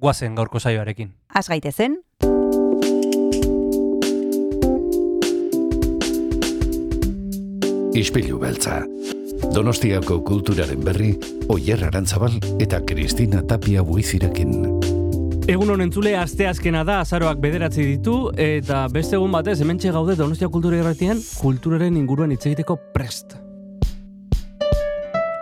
guazen gaurko saioarekin. Az gaitezen, Ispilu beltza. Donostiako kulturaren berri, Oyer Arantzabal eta Kristina Tapia buizirekin. Egun honen zule, aste azkena da, azaroak bederatzi ditu, eta beste egun batez, hementxe gaude Donostia Kultura Irratien, kulturaren inguruan hitz egiteko prest.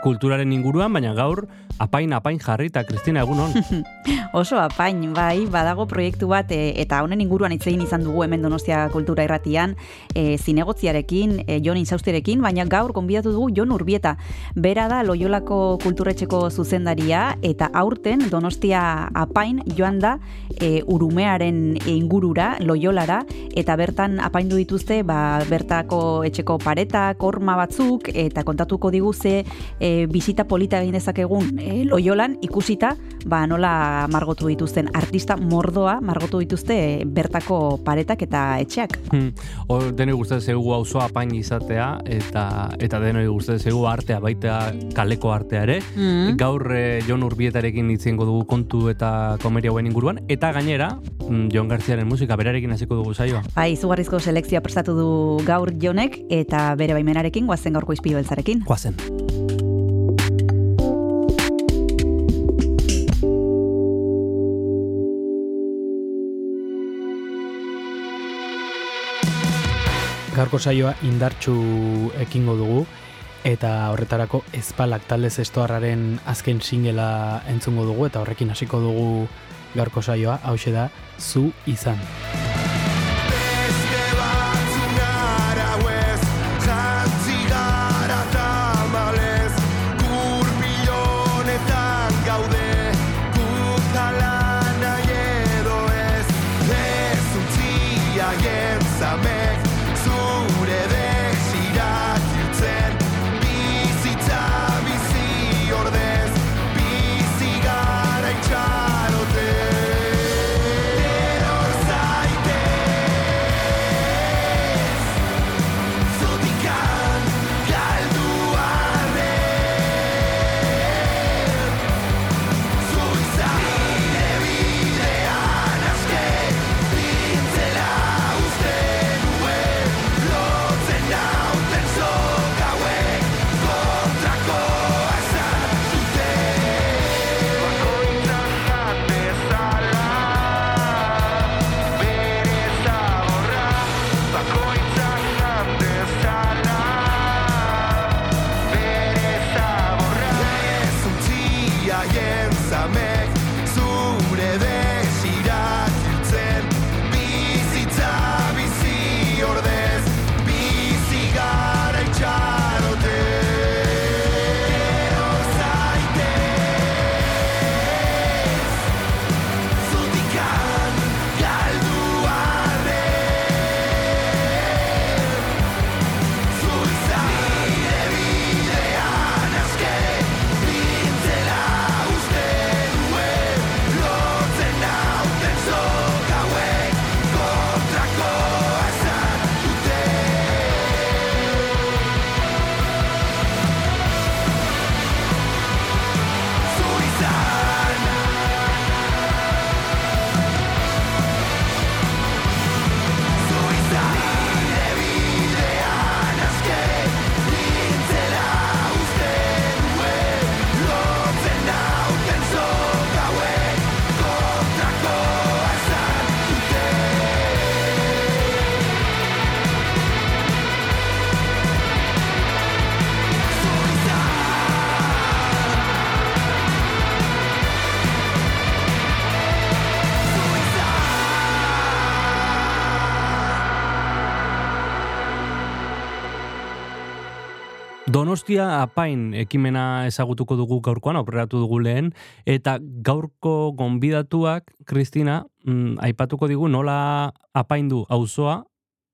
Kulturaren inguruan, baina gaur, apain, apain jarri eta Kristina egun hon. oso apain, bai, badago proiektu bat, e, eta honen inguruan hitz egin izan dugu hemen Donostia Kultura Irratian, e, zinegotziarekin, e, Jon Inzaustirekin, baina gaur konbidatu dugu Jon Urbieta. Bera da Loiolako Kulturetxeko zuzendaria, eta aurten Donostia apain joan da e, urumearen ingurura, Loiolara, eta bertan apaindu dituzte, ba, bertako etxeko paretak, horma batzuk, eta kontatuko digu ze e, bisita polita egin dezakegun e, Loiolan ikusita, ba, nola margotu dituzten artista mordoa margotu dituzte e, bertako paretak eta etxeak. Hmm. Hor denoi gustatzen zaigu auzoa apain izatea eta eta denoi gustatzen zaigu artea baita kaleko artea ere. Mm. Gaur eh, Jon Urbietarekin hitzengo dugu kontu eta komeria hauen inguruan eta gainera mm, Jon Garziaren musika berarekin hasiko dugu saioa. Bai, izugarrizko selekzioa prestatu du gaur jonek eta bere baimenarekin guazen gaurko izpilu beltzarekin. Guazen. Gaurko saioa indartxu ekingo dugu eta horretarako ezpalak talde zestoarraren azken singela entzungo dugu eta horrekin hasiko dugu gaurko saioa, hau da, zu izan. Donostia apain ekimena ezagutuko dugu gaurkoan, aurreratu dugu lehen, eta gaurko gonbidatuak, Kristina, mm, aipatuko digu nola apaindu auzoa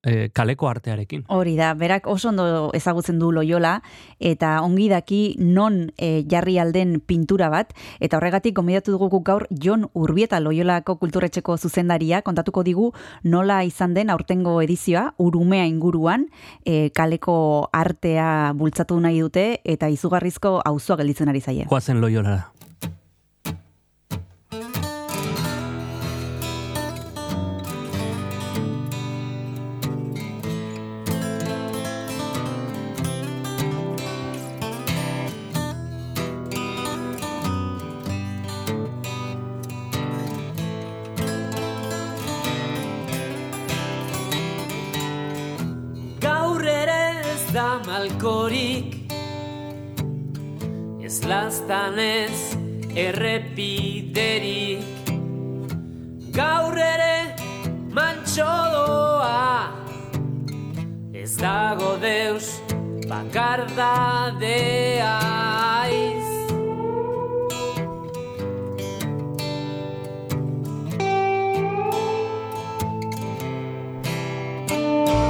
e, kaleko artearekin. Hori da, berak oso ondo ezagutzen du loiola, eta ongi daki non e, jarri alden pintura bat, eta horregatik gomidatu dugu gaur Jon Urbieta loiolako kulturetxeko zuzendaria, kontatuko digu nola izan den aurtengo edizioa, urumea inguruan, e, kaleko artea bultzatu nahi dute, eta izugarrizko auzoa gelditzen ari zaie. Joazen loiolara. Malkorik Ez lastan ez errepiderik. Gaur ere mantxo doa. Ez dago deus bakardadea aiz. Gaur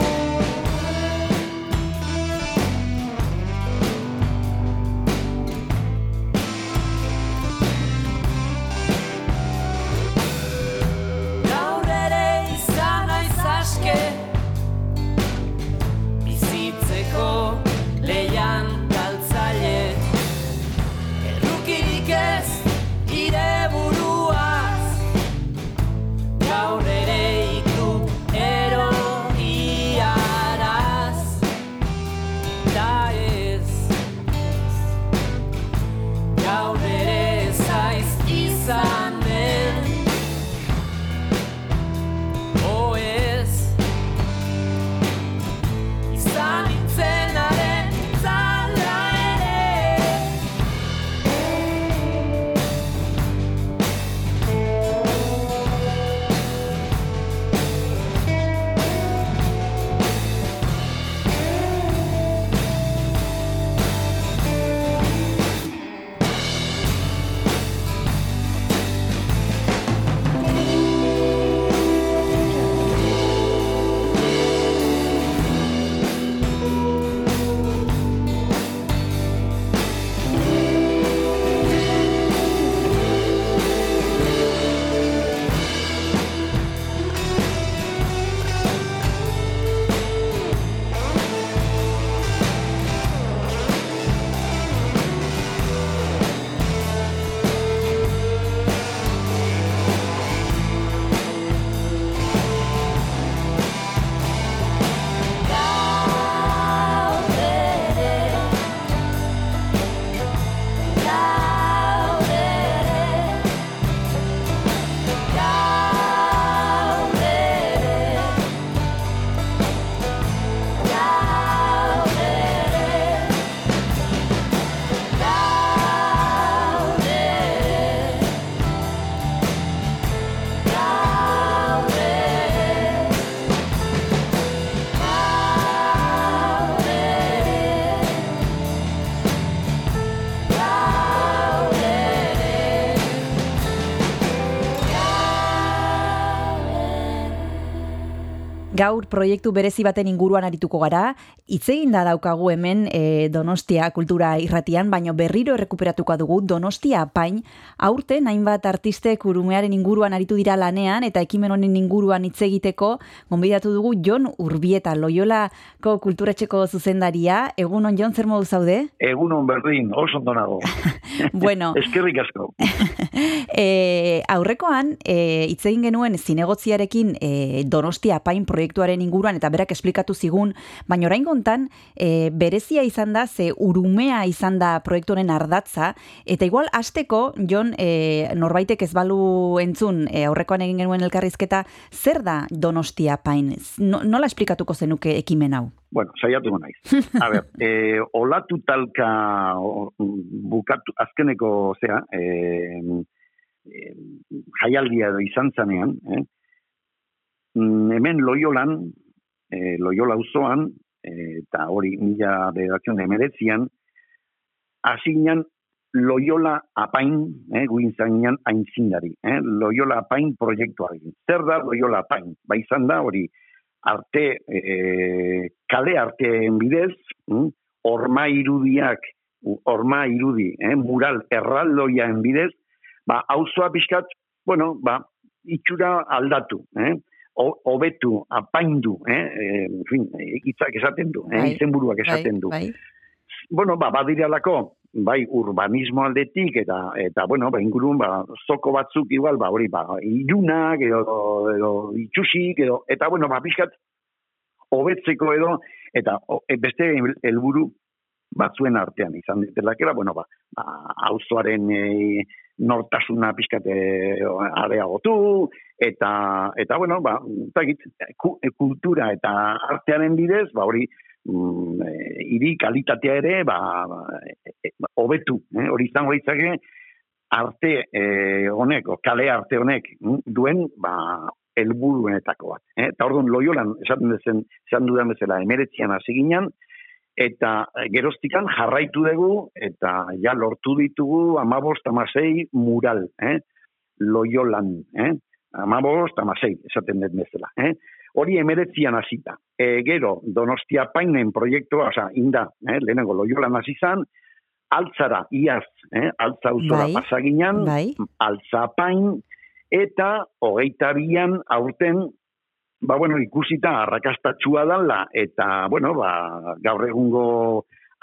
Gaur proiektu berezi baten inguruan arituko gara, hitz da daukagu hemen e, Donostia kultura irratian, baina berriro errekuperatuko dugu Donostia apain, aurten hainbat artistek urumearen inguruan aritu dira lanean, eta ekimen honen inguruan hitz egiteko, gonbidatu dugu Jon Urbieta, Loiolako kulturetxeko zuzendaria, egun on Jon, zer modu zaude? Egunon berdin, oso ondo nago. Bueno, Eskerrik asko. e, aurrekoan, e, hitz egin genuen zinegotziarekin e, Donostia apain proiektuaren inguruan, eta berak esplikatu zigun, baina orain gontan, e, berezia izan da, ze urumea izan da proiektu honen ardatza, eta igual hasteko Jon, e, norbaitek ez balu entzun, e, aurrekoan egin genuen elkarrizketa, zer da Donostia apain? No, nola esplikatuko zenuke ekimen hau? Bueno, saiatuko naiz. A ber, e, olatu talka o, bukatu, azkeneko, zea, e, e, jaialdia edo izan zanean, eh? Mm, hemen loiolan, e, loiola auzoan eta hori mila bederatzen emeretzian, hasinan Loyola Apain, eh, guin zainan aintzindari, eh, Loyola Apain proiektuari. Zer da Loyola Apain? Ba izan da hori arte, eh, kale arteen bidez, hm, orma irudiak, orma irudi, eh, mural erraldoiaen bidez, ba, auzoa pixkat, bueno, ba, itxura aldatu, eh, hobetu, apaindu, eh, eh, en fin, hitzak esaten du, eh, Bai, izenburuak esaten du. Bai, Bueno, ba, badiralako, bai, urbanismo aldetik, eta, eta bueno, ba, ingurun, ba, zoko batzuk igual, ba, hori, ba, ilunak, edo, edo itxusik, edo, eta, bueno, ba, pixkat, hobetzeko edo, eta o, e, beste helburu batzuen artean izan ditelakera, bueno, ba, ba auzoaren e, nortasuna pixkat e, areagotu, eta, eta bueno, ba, e, kultura eta artearen bidez, ba, hori, mm, e, hiri kalitatea ere, ba, ba, e, e, hobetu, eh? hori izango litzake, arte eh, honek, kale arte honek, mm, duen, ba, helburuenetako bat. Eh? Eta orduan, loiolan, esaten dezen, esan dudan bezala, emeretzian hasi ginen, eta eh, geroztikan jarraitu dugu, eta ja lortu ditugu amabost, amasei mural, eh? loiolan, eh? amabost, amasei, esaten dut bezala. Eh? Hori emeretzian hasita. E, gero, Donostia Painen proiektua, oza, inda, eh? lehenengo loiolan hasi zan, altzara, iaz, eh? altza uzora Bai, pasaginan, bai. altzapain, eta hogeita bian aurten, ba, bueno, ikusita arrakastatxua dala, eta, bueno, ba, gaur egungo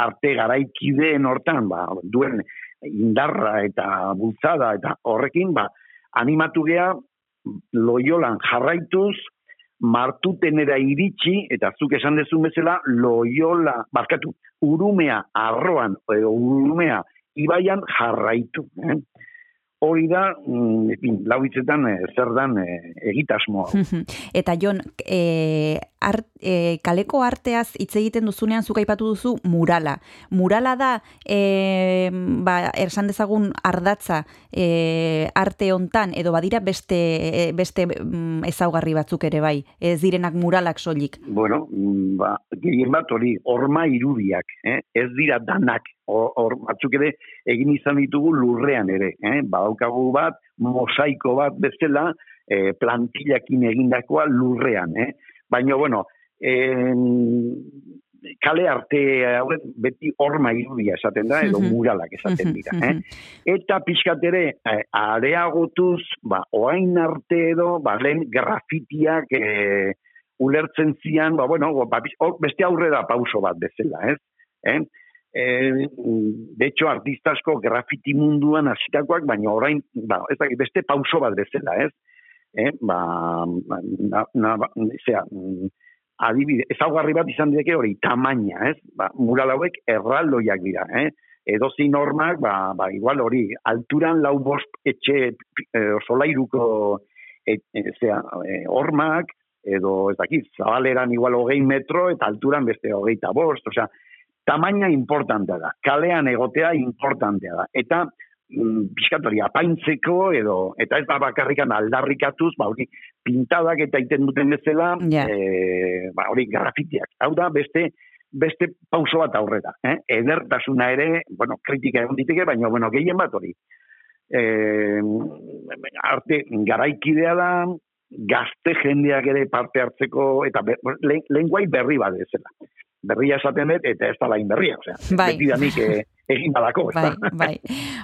arte garaikideen hortan, ba, duen indarra eta bultzada, eta horrekin, ba, animatu gea, loiolan jarraituz, martutenera iritsi, eta zuk esan dezun bezala, loiola, barkatu, urumea arroan, edo urumea ibaian jarraitu. Eh? Hori da, mm, lau hitzetan, eh, zer dan eh, egitasmoa. Eta Jon, e, art, e, kaleko arteaz hitz egiten duzunean zuk aipatu duzu murala. Murala da, e, ba, ersan dezagun ardatza e, arte hontan edo badira beste, e, beste mm, ezaugarri batzuk ere bai, ez direnak muralak soilik. Bueno, mm, ba, gehien bat hori, horma irudiak, eh? ez dira danak, hor batzuk ere egin izan ditugu lurrean ere, eh? badaukagu bat, mosaiko bat bezala, eh, plantillakin egindakoa lurrean, eh? Baina, bueno, en, kale arte hauek beti horma irudia esaten da, edo muralak esaten dira. Eh? Eta pixkat ere, eh, areagotuz, ba, oain arte edo, ba, lehen grafitiak eh, ulertzen zian, ba, bueno, ba, beste aurrera pauso bat bezala, ez? Eh? Eh, de hecho, artista asko grafiti munduan hasitakoak, baina orain, ba, ez dakit, beste pauso bat bezala, ez? Eh? Ba, na, na, ba, zera, mm, adibide, ezaugarri bat izan direke hori, tamaina, ez? Ba, mural hauek erraldoiak dira, eh? edozi normak, ba, ba, igual hori, alturan lau bost etxe e, solairuko e, e, zera, e, hormak, edo ez dakit, zabaleran igual hogei metro, eta alturan beste hogeita bost, osea, tamaina importantea da, kalean egotea importantea da, eta pixkat hori apaintzeko edo, eta ez da bakarrikan aldarrikatuz, ba hori, pintadak eta iten duten bezala, Ja. e, ba hori, grafitiak. Hau da, beste, beste pauso bat aurrera. Eh? Edertasuna ere, bueno, kritika egon diteke, baina, bueno, gehien bat hori. E, arte, garaikidea da, gazte jendeak ere parte hartzeko, eta be, le, lenguai berri bat ezela. Berria esaten dut, eta ez da lain berria. Osea, Bai. Beti da nik eh, egin badako, Bai, bai.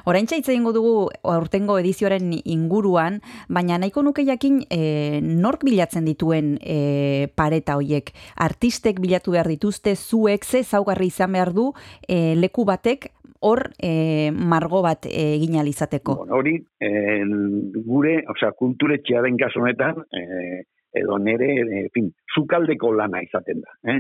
Orain hitz egingo dugu aurtengo edizioaren inguruan, baina nahiko nuke jakin e, nork bilatzen dituen e, pareta hoiek. Artistek bilatu behar dituzte, zuek ze zaugarri izan behar du e, leku batek hor e, margo bat egin ahal izateko. Bueno, hori, eh, gure, osea, kulturetxea den kasu honetan, eh, edo nere, en fin, zukaldeko lana izaten da. Eh?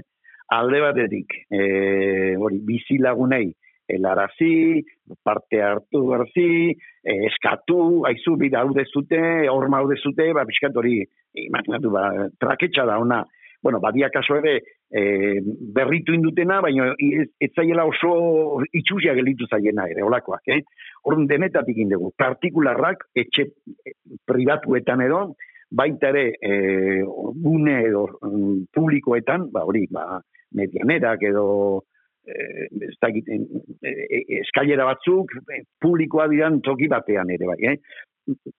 Alde batetik, eh, hori, bizi lagunei, helarazi, parte hartu garzi, eh, eskatu, aizu, bida hau dezute, horma hau dezute, ba, pixkat hori, imaginatu, ba, traketxa da ona, bueno, badia kaso ere, e, berritu indutena, baina ez, zaiela oso itxusia gelitu zaiena ere, olakoak, eh? Orduan denetatik indegu, partikularrak, etxe privatuetan edo, baita ere e, gune edo mm, publikoetan, ba hori, ba, medianerak edo eh, ez dakit, eh, eh, eskailera batzuk eh, publikoa diran toki batean ere bai, eh?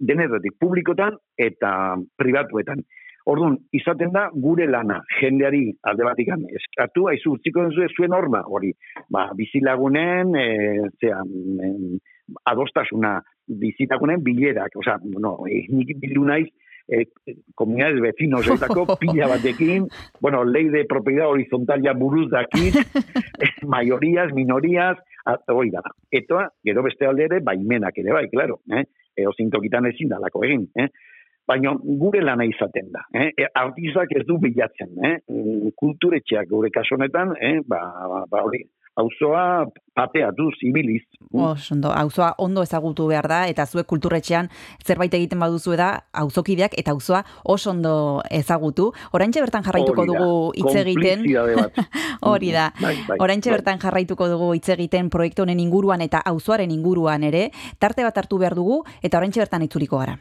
denetik publikotan eta pribatuetan. Orduan, izaten da gure lana, jendeari alde batikan eskatu, aizu utziko den zuen norma, hori, ba, bizilagunen, e, zean, em, adostasuna, bizilagunen bilerak, oza, no, e, nik bildu naiz, e, komunidades vecinos etako pila batekin, bueno, ley de propiedad horizontal ja buruz dakit, mayorías, minorías, hori da. Eta, gero beste alde ere, baimenak ere bai, claro, eh? Eo zintokitan ezin dalako egin, eh? Baina gure lana izaten da. Eh? E, Artizak ez du bilatzen. Eh? Kulturetxeak gure kaso honetan, eh? ba, ba, ba, hori, auzoa pateatu, zibiliz. Oso ondo, auzoa ondo ezagutu behar da, eta zuek kulturretxean zerbait egiten baduzu da, auzokideak eta auzoa oso ondo ezagutu. Oraintxe bertan jarraituko dugu hitz egiten. Hori da. Bai, bai, Oraintxe bai. bertan jarraituko dugu hitz egiten proiektu honen inguruan eta auzoaren inguruan ere, tarte bat hartu behar dugu eta oraintxe bertan itzuliko gara.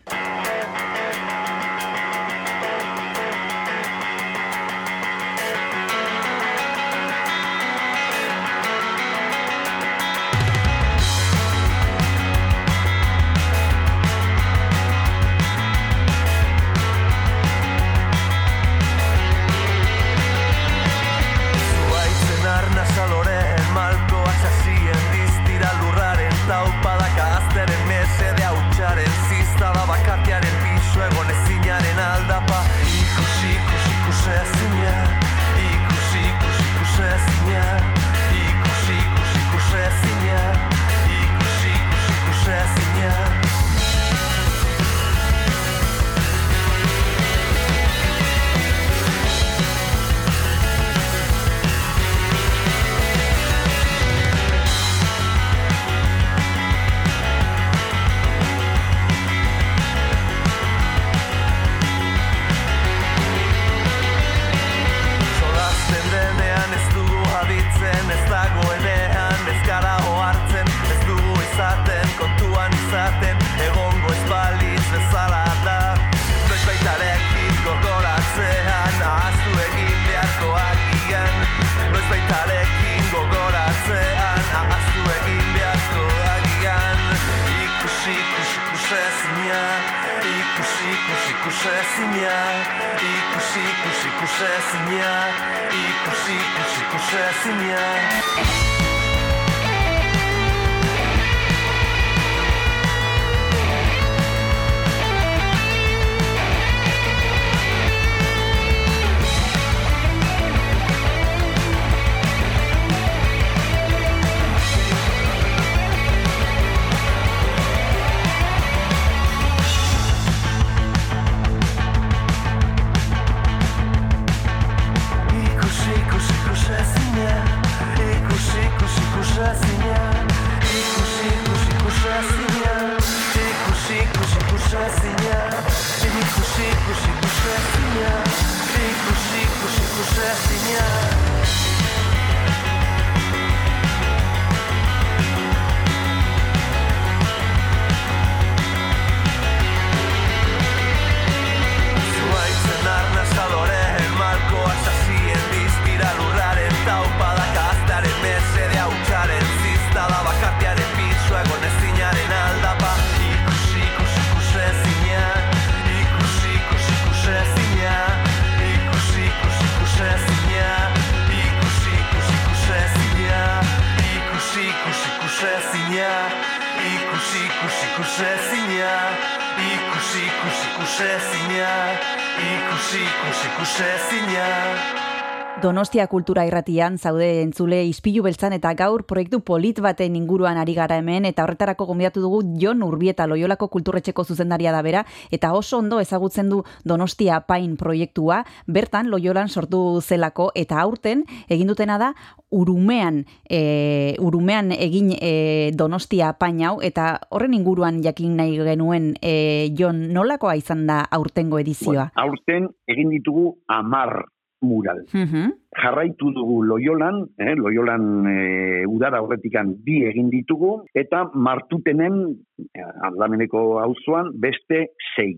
Donostia kultura irratian zaude entzule ispilu beltzan eta gaur proiektu polit baten inguruan ari gara hemen eta horretarako gonbidatu dugu Jon Urbieta Loiolako kulturretxeko zuzendaria da bera eta oso ondo ezagutzen du Donostia Pain proiektua bertan Loiolan sortu zelako eta aurten egin dutena da urumean e, urumean egin e, Donostia Pain hau eta horren inguruan jakin nahi genuen e, Jon nolakoa izan da aurtengo edizioa? Bueno, aurten egin ditugu amar mural. Mhm. jarraitu dugu Loiolan, eh, Loiolan eh, udara horretikan bi egin ditugu, eta martutenen, eh, aldameneko auzoan beste sei.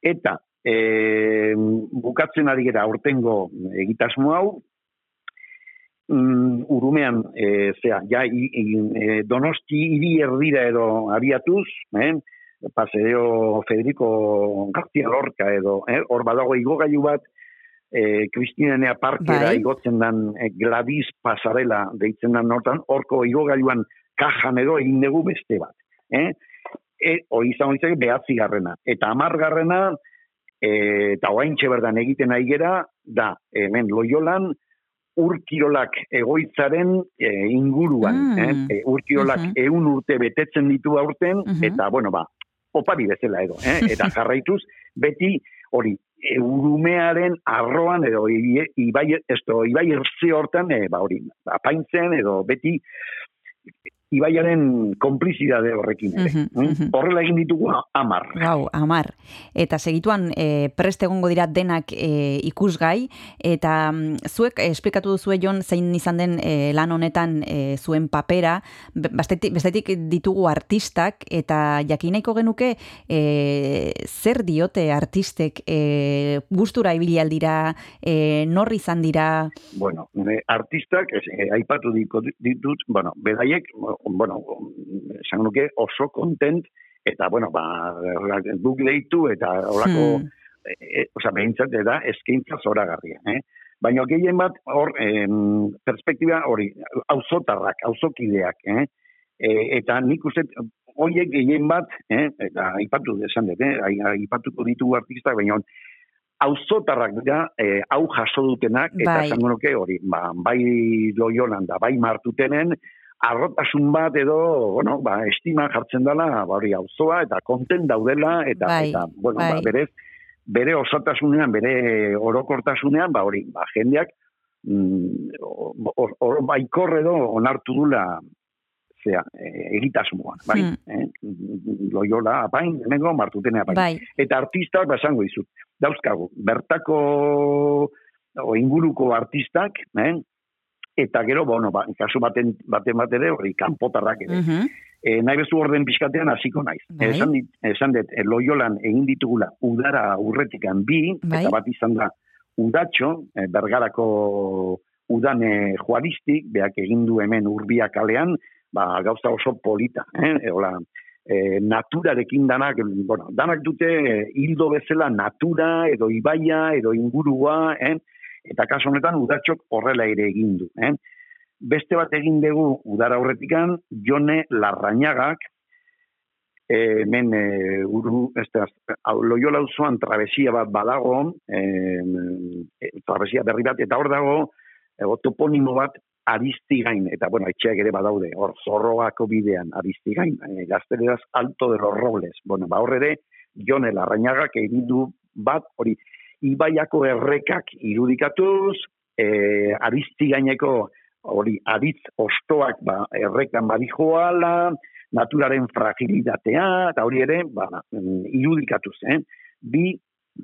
Eta eh, bukatzen ari gera aurtengo egitasmo hau, mm, urumean, e, zea, ja, i, i, e, donosti hiri erdira edo abiatuz, eh? paseo Federico García Lorca edo, eh? hor badago igogailu bat, e, Kristinenea parkera Bai. igotzen dan e, Gladys pasarela deitzen dan nortan, horko igogailuan kajan edo egin dugu beste bat. Eh? E, hori izan horitzak behatzi garrena. Eta amargarrena, e, eta oaintxe berdan egiten ari gera, da, hemen loiolan, urkirolak egoitzaren e, inguruan. Mm. Eh? E, urkirolak Mhm. eun urte betetzen ditu aurten, Mhm. eta, bueno, ba, opari bezala edo. Eh? Eta jarraituz, beti hori, urumearen arroan edo ibai, esto, ibai ertze hortan, e, ba, hori, apaintzen edo beti ibaiaren konplizidade horrekin ere. Mhm, Mm? mhm. Horrela egin ditugu amar. Gau, amar. Eta segituan e, prest egongo dira denak e, ikusgai, eta mm, zuek eh, esplikatu duzue jon zein izan den e, lan honetan e, zuen papera, Be- bestetik, bestetik ditugu artistak, eta jakin nahiko genuke e, zer diote artistek e, gustura ibili aldira, e, nor izan dira, Bueno, artistak, ez, aipatu ditut, bueno, bedaiek, bueno, esan nuke oso kontent, eta, bueno, ba, duk leitu, eta horako, Hmm. e, osea, behintzat, da, eskaintza zoragarria, eh? Baina gehien bat, hor, em, perspektiba hori, auzotarrak, auzokideak, eh? E, eta nik uste, horiek gehien bat, eh? eta aipatu esan dut, eh? Ai- aipatuko ditugu artistak, baina auzotarrak dira, eh, hau jaso dutenak, eta Bai. esango nuke hori, ba, bai loiolan da, bai martutenen, arrotasun bat edo, bueno, ba, estima jartzen dela, ba, hori auzoa, eta konten daudela, eta, Bai, eta bueno, bai. ba, berez, bere osotasunean, bere orokortasunean, ba, hori, ba, jendeak, mm, baikor edo onartu dula, zea, e, egitasmoa, bai, Hmm. eh? loiola apain, hemengo martutene apain. bai, Eta artistak, basango izut, dauzkagu, bertako o inguruko artistak, eh? Eta gero, bueno, ba, kasu baten, baten bat ere, hori, kanpotarrak ere. mhm, E, nahi bezu orden pixkatean hasiko naiz. Bai. Esan, dit, esan dut, e, loiolan egin ditugula udara urretikan bi, Bai. eta bat izan da udatxo, e, bergarako udane juaristik, beak egin du hemen urbia kalean, ba, gauza oso polita. Eh? E, hola, e, naturarekin danak, bueno, danak dute e, hildo bezala natura, edo ibaia, edo ingurua, eh? Eta kasu honetan udatxok horrela ere egin du. Eh? Beste bat egin dugu udara aurretikan, Jone Larrañagak, e, hemen e, uru, ez da, hau, loiola auzoan trabesia bat badago, e, e, trabesia berri bat, eta hor dago, e, toponimo bat aristigain, eta bueno, etxeak ere badaude, hor zorroako bidean aristigain, e, gazteleraz alto de los robles. Bueno, ba hor ere, Jone Larrañagak egin du bat, hori, ibaiako errekak irudikatuz, e, aristigaineko hori aritz ostoak ba, errekan badijoala, naturaren fragilitatea, eta hori ere, ba, irudikatuz, eh? bi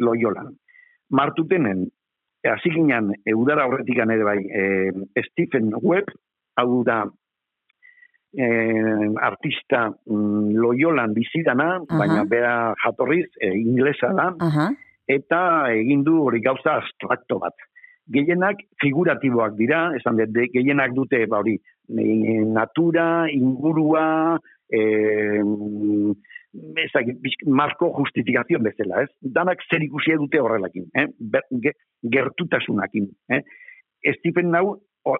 loiolan. Martutenen, hasi ginen, e, udara horretikan ere bai, e, Stephen Webb, hau da, e, artista mm, loiolan bizidana, Aha. baina bera jatorriz, e, inglesa da, aha, eta egin du hori gauza abstrakto bat. Gehienak figuratiboak dira, esan dut, gehienak dute ba hori natura, ingurua, e, ezagik, pixk- marko justifikazion bezala, ez? Danak zer ikusia dute horrelakin, eh? Ber, ge, gertutasunakin, eh? Stephen Nau, o-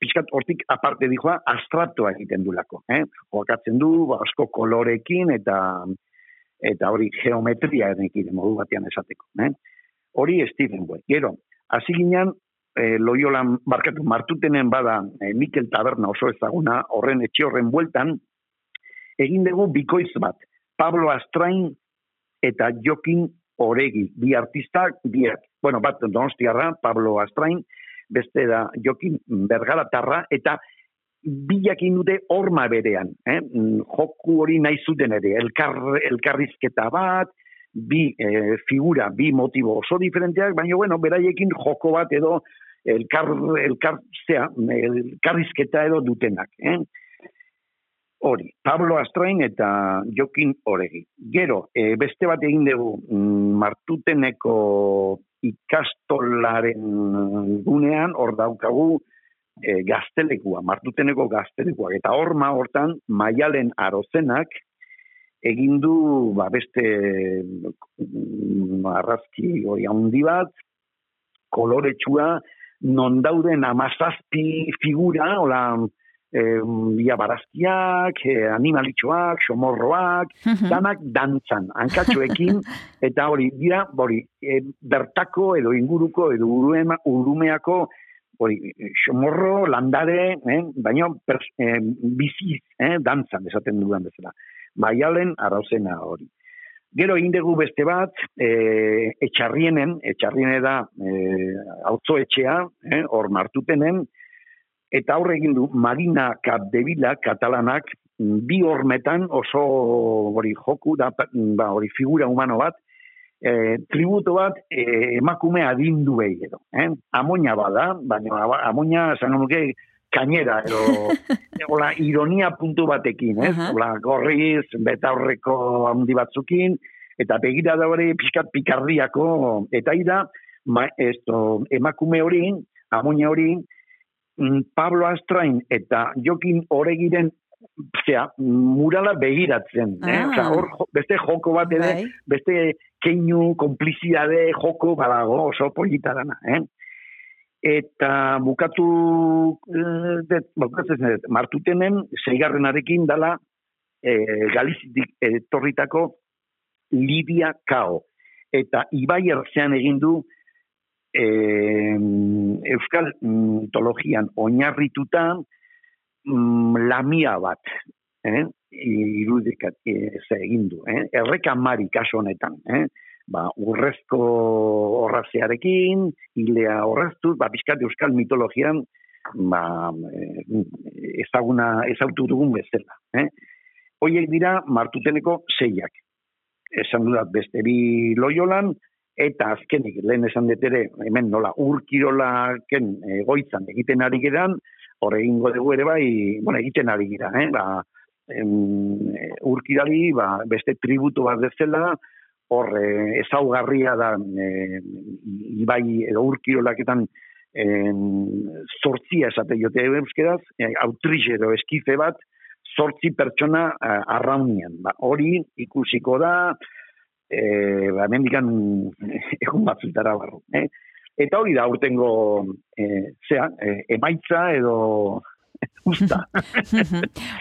pixkat hortik aparte dijoa, abstraktoa egiten dulako, eh? Jokatzen du, ba, asko kolorekin eta eta hori geometria erekin modu batean esateko. Eh? Hori Stephen Webb. Gero, hasi ginen, e, loiolan, barkatu, martutenen bada e, Mikel Taberna oso ezaguna, horren etxe horren bueltan, egin dugu bikoiz bat. Pablo Astrain eta Jokin Oregi, bi artistak, biak. Bueno, bat donostiarra, Pablo Astrain, beste da Jokin Bergaratarra, eta bilakin dute horma berean. Eh? Mm, Joku hori nahi zuten ere, elkar, elkarrizketa bat, bi eh, figura, bi motibo oso diferenteak, baina bueno, beraiekin joko bat edo elkar, elkar, zea, elkarrizketa edo dutenak. Eh? Hori, Pablo Astrain eta Jokin Oregi. Gero, e, beste bat egin dugu mm, martuteneko ikastolaren gunean, hor daukagu e, gaztelekua, martuteneko gaztelekua. Eta horma hortan, maialen arozenak, egin du ba, beste mm, arrazki hori handi bat, koloretsua, non dauden amazazpi figura, hola, eh, bia barazkiak, eh, animalitxoak, somorroak, danak dantzan, hankatxoekin, eta hori, dira, hori, eh, bertako edo inguruko edo urumeako hori, somorro, landare, eh, baina pers, eh, biziz, eh, dantzan, esaten dudan bezala. Maialen arauzena hori. Gero egin dugu beste bat, e, etxarrienen, etxarriene da e, etxea, e, hor martutenen, eta aurre egin du Marina Capdevila katalanak bi hormetan oso hori joku da ba hori figura humano bat e, tributo bat e, emakume adindu behi edo eh? amoina bada baina amoina esan nuke kainera edo hola ironia puntu batekin eh? Uh -huh. gorriz beta horreko handi batzukin eta begira da hori pixkat pikarriako eta ida ma, esto, emakume hori amoina hori Mm, Pablo Astrain eta Jokin Oregiren zera, murala begiratzen. Eh? Ah. Osa, or, beste joko bat ere, bai. beste keinu, komplizidade joko badago oso polita dana. Eh? Eta bukatu eh, det, bukatzen det, martutenen zeigarrenarekin dala eh, galizitik etorritako Libia Kao. Eta Ibai erzean egin du e, euskal mitologian oinarrituta mm, lamia bat, eh? Irudikat e, egin du. Eh? Erreka mari kaso honetan, eh? ba, urrezko horrazearekin, hilea horreztu, ba, bizkat euskal mitologian ba, e, ezaguna ezautu dugun bezala. Eh? Hoiek dira martuteneko zeiak. Esan dudat beste bi loiolan, eta azkenik lehen esan dut ere, hemen nola urkirolaken egoitzan egiten ari geran, hor egingo dugu ere bai, bueno, egiten ari gira, eh? ba, em, urkirali ba, beste tributu bat dezela, hor e, ezaugarria da e, ibai edo urkirolaketan sortzia esate jote euskeraz, e, autriz edo eskife bat, sortzi pertsona e, arraunian. Ba, hori ikusiko da, eh ba mendikan egun batzutara barru, eh? Eta hori da urtengo eh sea, eh, emaitza edo usta.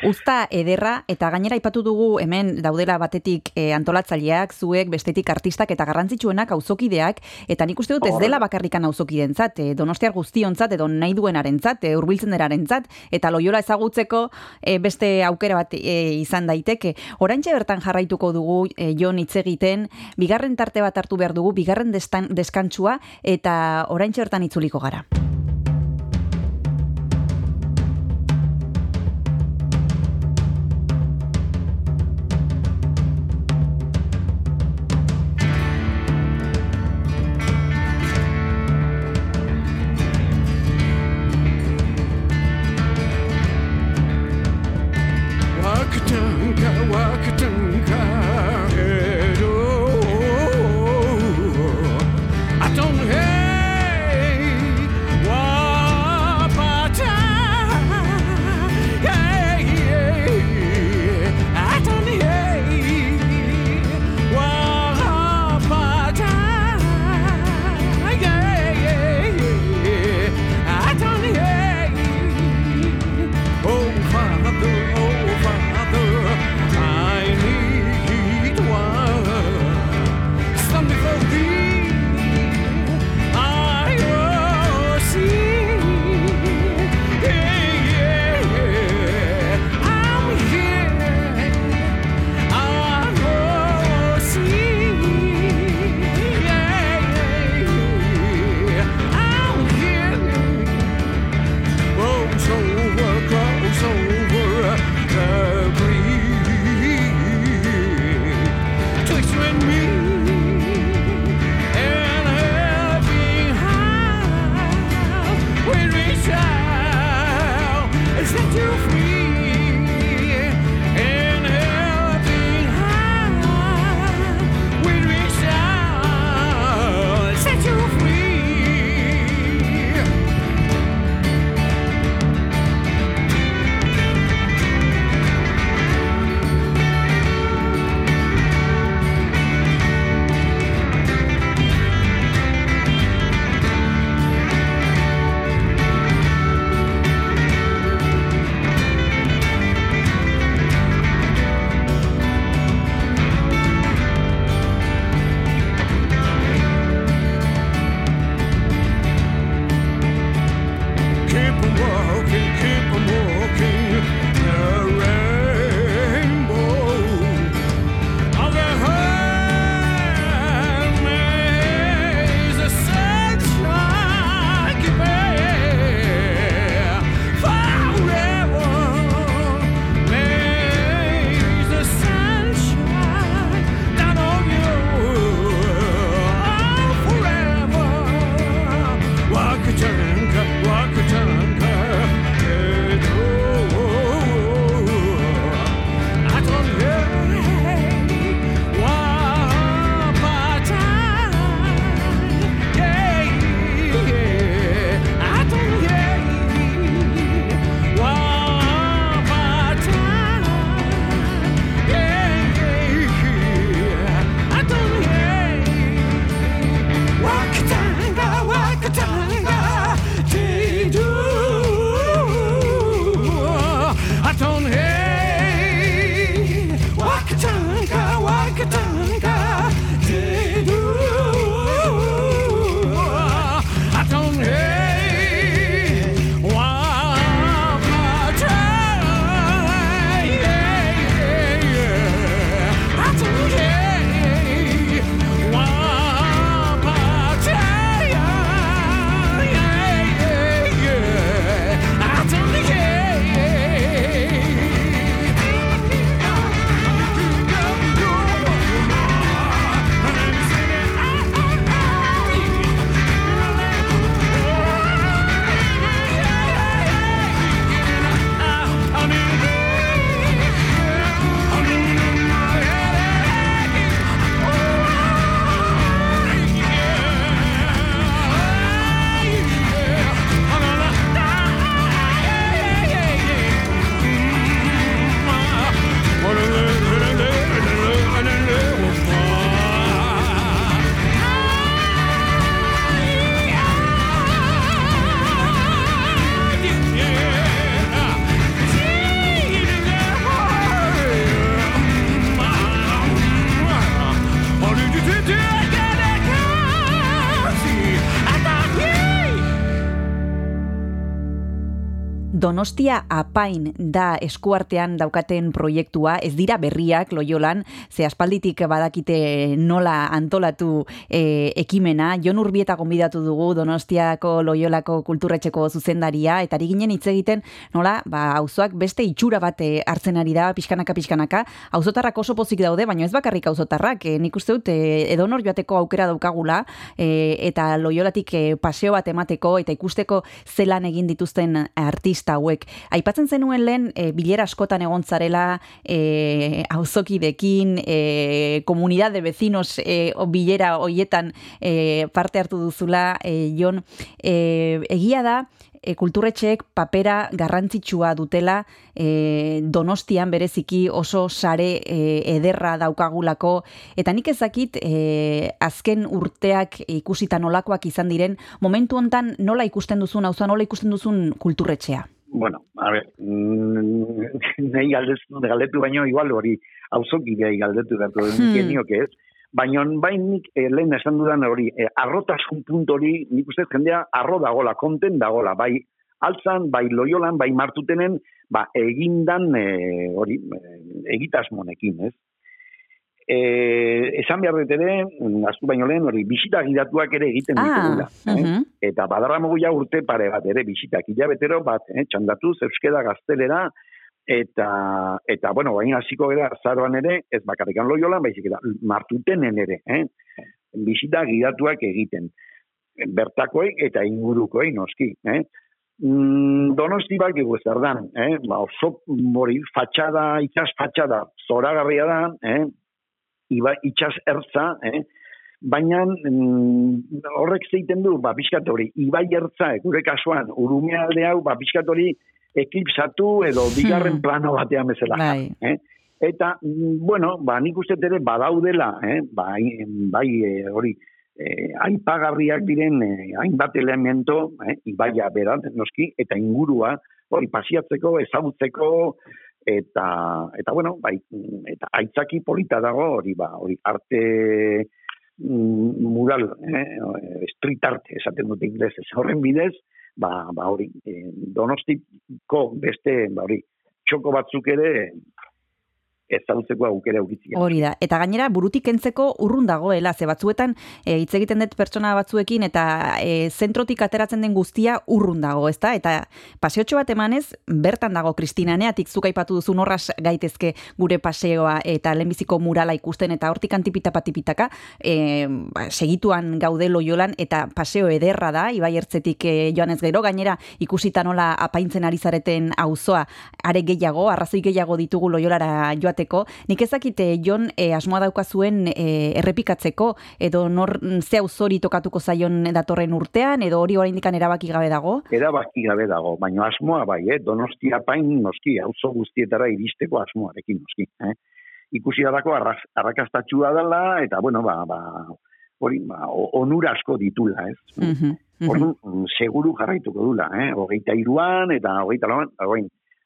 usta ederra eta gainera aipatu dugu hemen daudela batetik e, antolatzaileak, zuek, bestetik artistak eta garrantzitsuenak auzokideak eta nik uste dut ez dela bakarrikan auzokidentzat, e, Donostiar guztiontzat edo nahi duenarentzat, e, hurbiltzen derarentzat eta loiola ezagutzeko e, beste aukera bat e, izan daiteke. Oraintxe bertan jarraituko dugu e, Jon hitz egiten, bigarren tarte bat hartu behar dugu, bigarren deskantsua eta oraintxe bertan itzuliko gara. Donostia apain da eskuartean daukaten proiektua, ez dira berriak loiolan, ze aspalditik badakite nola antolatu e, ekimena, Jon Urbieta gonbidatu dugu Donostiako loiolako kulturretxeko zuzendaria, eta ari ginen hitz egiten nola, ba, auzoak beste itxura bat eh, hartzen ari da, pixkanaka, pixkanaka, auzotarrak oso pozik daude, baina ez bakarrik auzotarrak, e, nik uste dut, e, edonor joateko aukera daukagula, e, eta loiolatik e, paseo bat emateko, eta ikusteko zelan egin dituzten artista hauek. Aipatzen zenuen lehen, e, bilera askotan egon zarela, e, auzokidekin, e, komunidad de vecinos e, bilera hoietan e, parte hartu duzula, e, Jon, e, egia da, e, kulturretxeek papera garrantzitsua dutela e, donostian bereziki oso sare e, ederra daukagulako. Eta nik ezakit e, azken urteak ikusita nolakoak izan diren momentu hontan nola ikusten duzun hauza nola ikusten duzun kulturretxea Bueno, a ver, mm, nahi galdetu, galdetu baino igual hori auzoki gai galdetu datu Hmm. hmm. ez. Baina bain nik eh, lehen esan dudan hori, eh, arrotasun puntu hori, nik uste jendea arro dagola, konten dagola, bai altzan, bai loiolan, bai martutenen, ba, egindan eh, hori, eh, egitasmonekin, ez? Eh, esan behar dut ere, astu baino lehen, hori, bisita gidatuak ere egiten ditugula. ah, eh? mhm. eta badarramogu ja urte pare bat ere bisitak hilabetero bat, eh, txandatuz, euskeda gaztelera, eta, eta bueno, baina hasiko gara zaroan ere, ez bakarrikan loiolan, baizik eta martutenen ere, eh? bisita gidatuak egiten. Bertakoek eta ingurukoei noski, eh? Mm, donosti bak zer dan, eh? ba, oso mori fatxada, itxas fatxada, zoragarria da, eh? Iba, itxas ertza, eh? baina mm, horrek zeiten du, ba, pixkat hori, ibai ertza, gure kasuan, urume alde hau, ba, pixkat hori, eklipsatu edo bigarren Hmm. plano batean bezala. Bai. Eh? Eta, mm, bueno, ba, nik uste ere badaudela, eh? bai, bai eh, hori, eh, aipagarriak diren eh, hainbat elemento, eh? ibaia beran, noski, eta ingurua, hori, pasiatzeko, ezagutzeko, eta, eta bueno, bai, eta aitzaki polita dago, hori, ba, hori, arte mm, mural, eh? street art, esaten dute inglesez, horren bidez, ba, ba hori, eh, donostiko beste, ba hori, txoko batzuk ere ezagutzeko aukera aukitzia. Hori da. Eta gainera burutik kentzeko urrun dagoela, ze batzuetan e, hitz egiten dut pertsona batzuekin eta e, zentrotik ateratzen den guztia urrun dago, ezta? Eta paseotxo bat emanez, bertan dago Kristina zuk aipatu duzu norras gaitezke gure paseoa eta lehenbiziko murala ikusten eta hortik antipita patipitaka e, ba, segituan gaude loiolan eta paseo ederra da, ibai ertzetik e, joan ez gero, gainera ikusita nola apaintzen ari zareten auzoa are gehiago, arrazoi gehiago ditugu loiolara joateko, nik ezakite Jon e, asmoa dauka zuen e, errepikatzeko, edo nor ze auzori tokatuko zaion datorren urtean, edo hori oraindikan erabaki gabe dago? Erabaki gabe dago, baina asmoa bai, eh? donostia pain noski, auzo guztietara iristeko asmoarekin noski. Eh? Ikusi darako arrakastatxua dela, eta bueno, ba, ba, hori, ba, onura asko ditula, ez? Mhm. Orduan, mm, seguru jarraituko dula, eh? Hogeita iruan, eta hogeita lauan,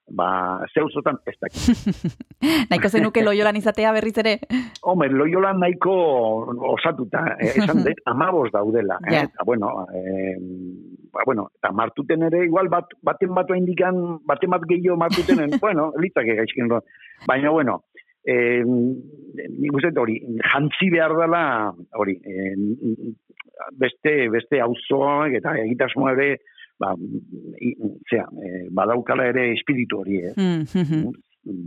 ba, zeuzotan ez dakit. Nahiko zenuke loiolan izatea berriz ere? Homer, loiolan nahiko osatuta, eh, esan dut, amabos daudela. Eh? Ja. Eta, bueno, eh, ba, bueno, eta martuten ere, igual bat, baten bat indikan, baten bat gehiago martutenen, bueno, litzake gaizkin. Baina, bueno, eh, nik uste hori, jantzi behar dela, hori, eh, beste, beste auzoak eta egitasmoa ere, ba, zera, eh, badaukala ere espiritu hori, eh? Mm, mhm.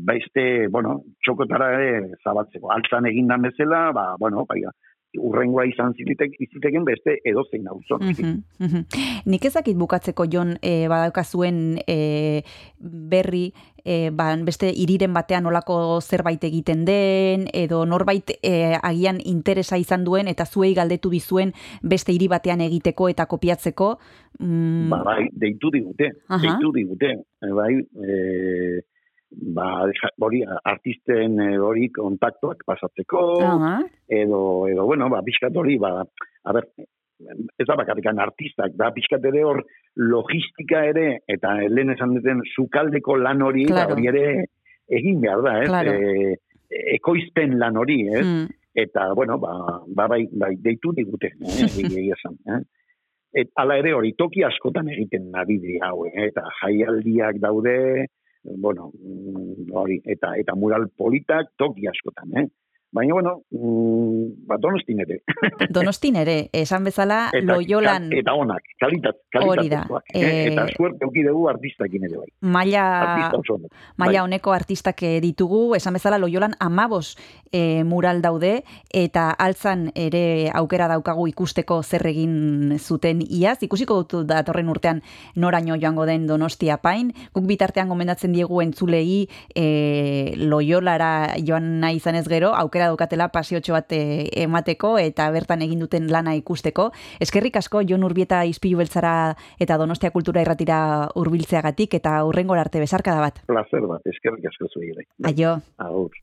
beste, bueno, txokotara ere zabatzeko. Altzan egindan bezala, ba, bueno, bai, urrengoa izan zitek, iziteken beste edozein auzo. noski. Mhm, mhm. Nik ezakit bukatzeko Jon e, badaukazuen e, berri e, ba, beste iriren batean olako zerbait egiten den edo norbait e, agian interesa izan duen eta zuei galdetu bizuen beste hiri batean egiteko eta kopiatzeko mm, Ba, bai, deitu digute, Aha. deitu digute. Bai, e, ba, hori, artisten e, hori kontaktuak pasatzeko, aha, edo, edo, bueno, ba, pixkat hori, ba, a ber, ez da bakarrikan artistak, da pixkat ere hor logistika ere, eta lehen esan duten sukaldeko lan hori, eta Claro. hori ere egin behar da, ez? Claro. E, ekoizpen lan hori, ez? mm, Eta, bueno, ba, ba bai, bai, deitu digute, eh, esan, eh? Et, ala ere hori, toki askotan egiten dira hau, eh, eta jaialdiak daude, bueno, mm, hori, eta eta mural politak toki askotan, eh? Baina, bueno, mm, ba, donostin ere. Donostin ere, esan bezala, eta, loiolan... Eta onak, kalitat, Hori da, kalitatezkoak. eh, Eh, eta suerte auki dugu artistakin ere bai. Maila, Artista onak. maila Bai. honeko artistak eh, ditugu, esan bezala loiolan amabos e, mural daude, eta altzan ere aukera daukagu ikusteko zer egin zuten iaz, ikusiko dut datorren urtean noraino joango den donostia pain, guk bitartean gomendatzen diegu entzulei e, loiolara joan nahi izan ez gero, aukera daukatela pasiotxo bat e, emateko eta bertan egin duten lana ikusteko. Eskerrik asko Jon Urbieta izpilu beltzara eta Donostia Kultura irratira hurbiltzeagatik eta urrengora arte besarkada bat. Placer bat, eskerrik asko zuei. Aio. Agur.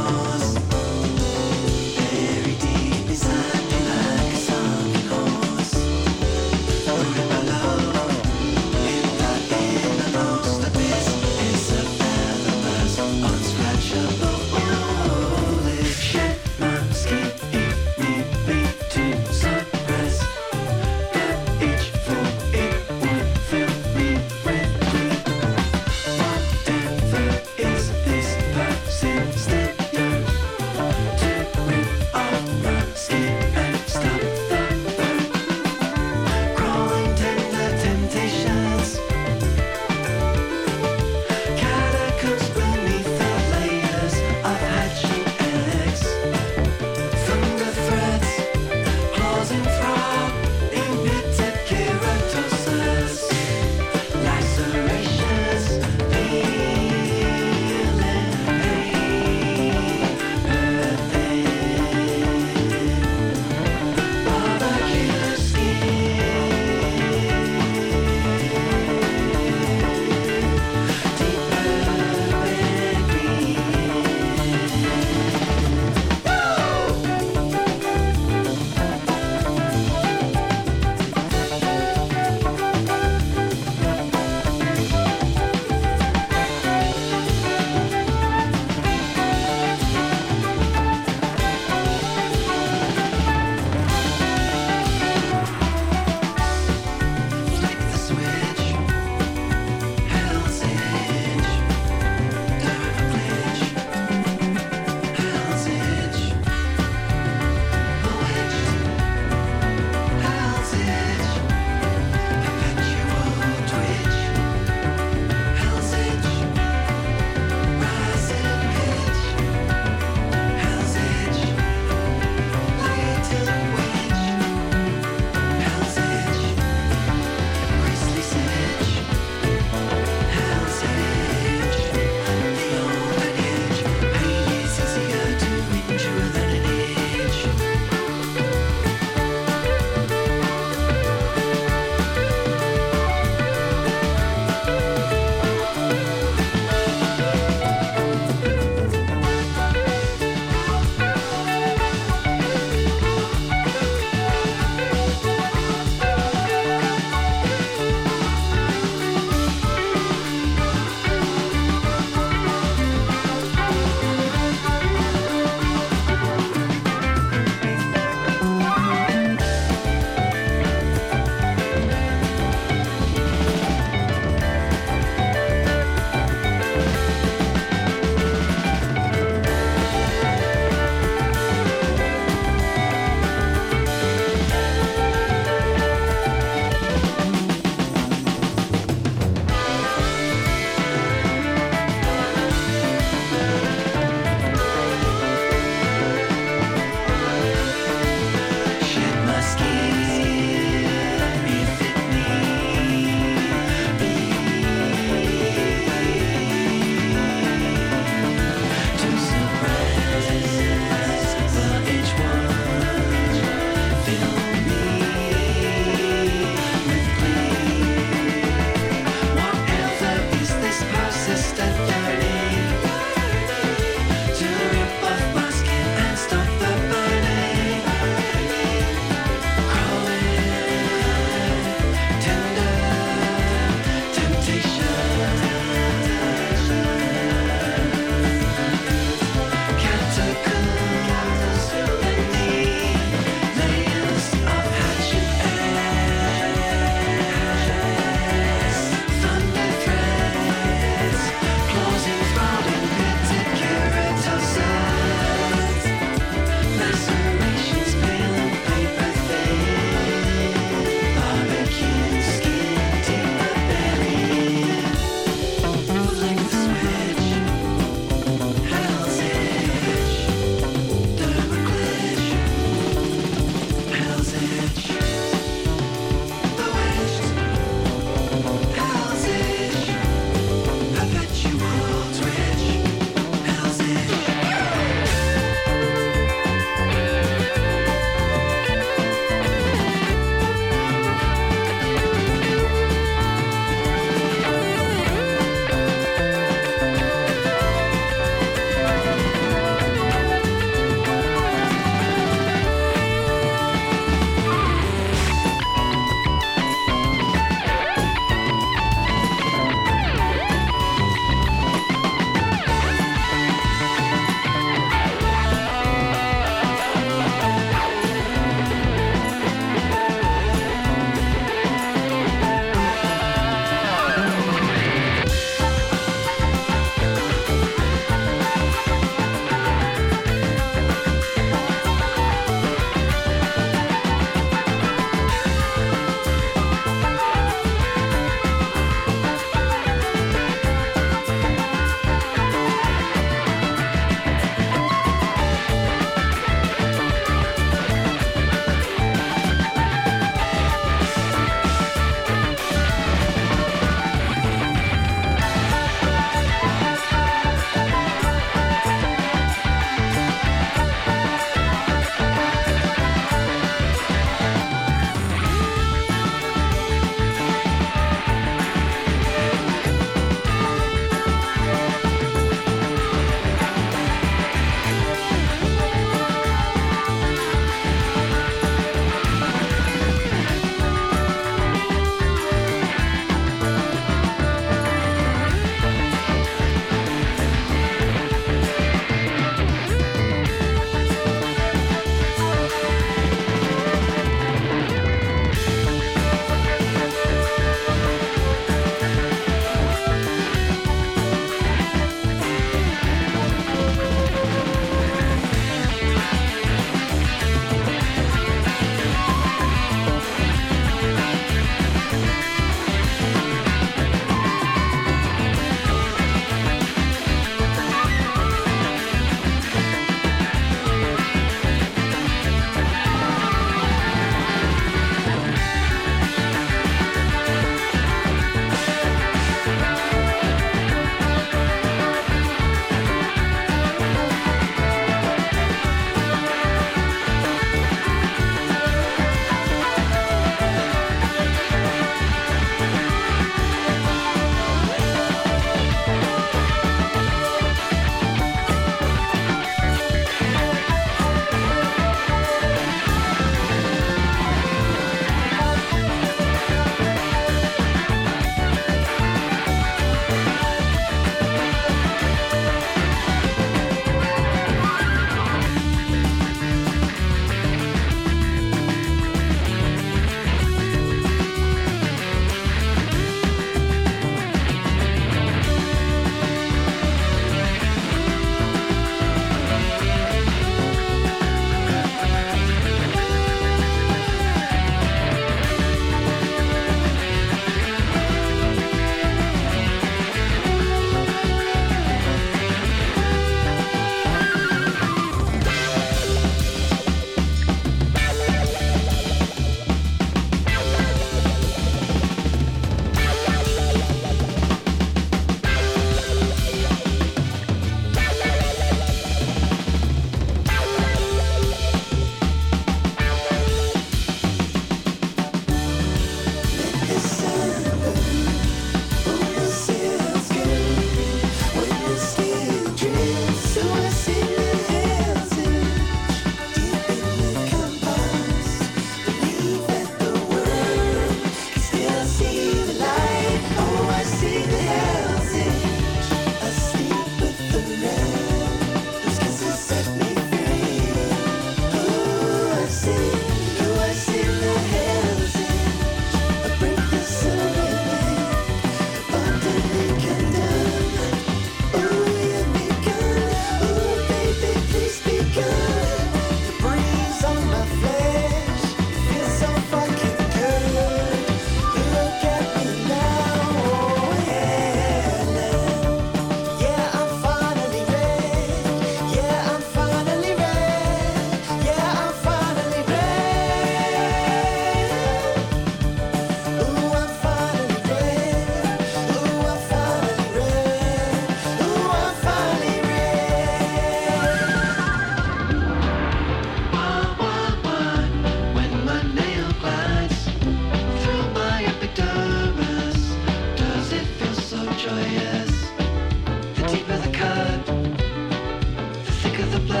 It's the blood.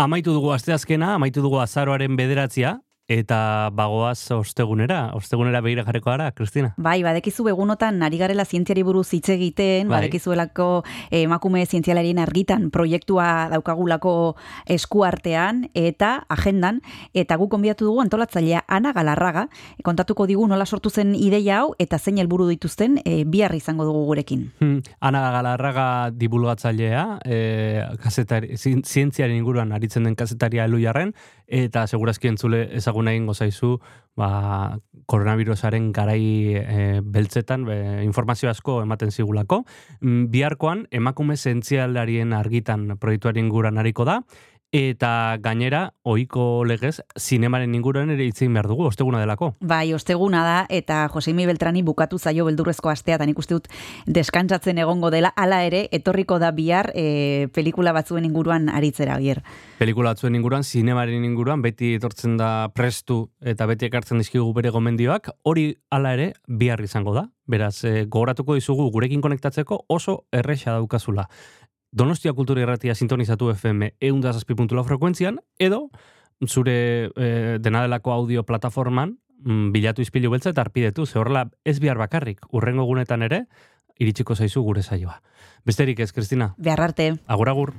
Amaitu dugu asteazkena, amaitu dugu azaroaren bederatzia, eta bagoaz ostegunera, ostegunera behira jarriko gara, Kristina. Bai, badekizu egunotan ari garela zientziari buruz hitz egiten, Bai. badekizuelako eh, emakume zientzialarien argitan proiektua daukagulako eskuartean eta agendan, eta guk konbiatu dugu antolatzailea Ana Galarraga, kontatuko digu nola sortu zen ideia hau eta zein helburu dituzten e, bihar izango dugu gurekin. Hmm, Ana Galarraga divulgatzailea, e, zin- zientziaren inguruan aritzen den kazetaria elujarren, eta segurazki entzule ezagun egingo zaizu, ba, koronavirusaren garai e, beltzetan be, informazio asko ematen zigulako. Mm, Biharkoan, emakume zientzialarien argitan proiektuaren inguruan hariko da, eta gainera, ohiko legez, zinemaren inguruan ere itzin behar dugu, osteguna delako. Bai, osteguna da, eta Joseimi Beltrani bukatu zaio beldurrezko astea, eta nik uste dut deskantzatzen egongo dela, hala ere, etorriko da bihar e, pelikula batzuen inguruan aritzera, bier. pelikula batzuen inguruan, zinemaren inguruan, beti etortzen da prestu eta beti ekartzen dizkigu bere gomendioak, hori hala ere bihar izango da. Beraz, e, gogoratuko dizugu gurekin konektatzeko oso erresa daukazula. Donostia Kultura Irratia sintonizatu FM eundazazpi.lau frekuentzian, edo zure e, dena delako audio plataforman mm, bilatu izpilu beltza eta arpidetu, ze horrela ez bihar bakarrik, urrengo egunetan ere, iritsiko zaizu gure saioa. Besterik ez, Kristina, Behar arte. agur agur.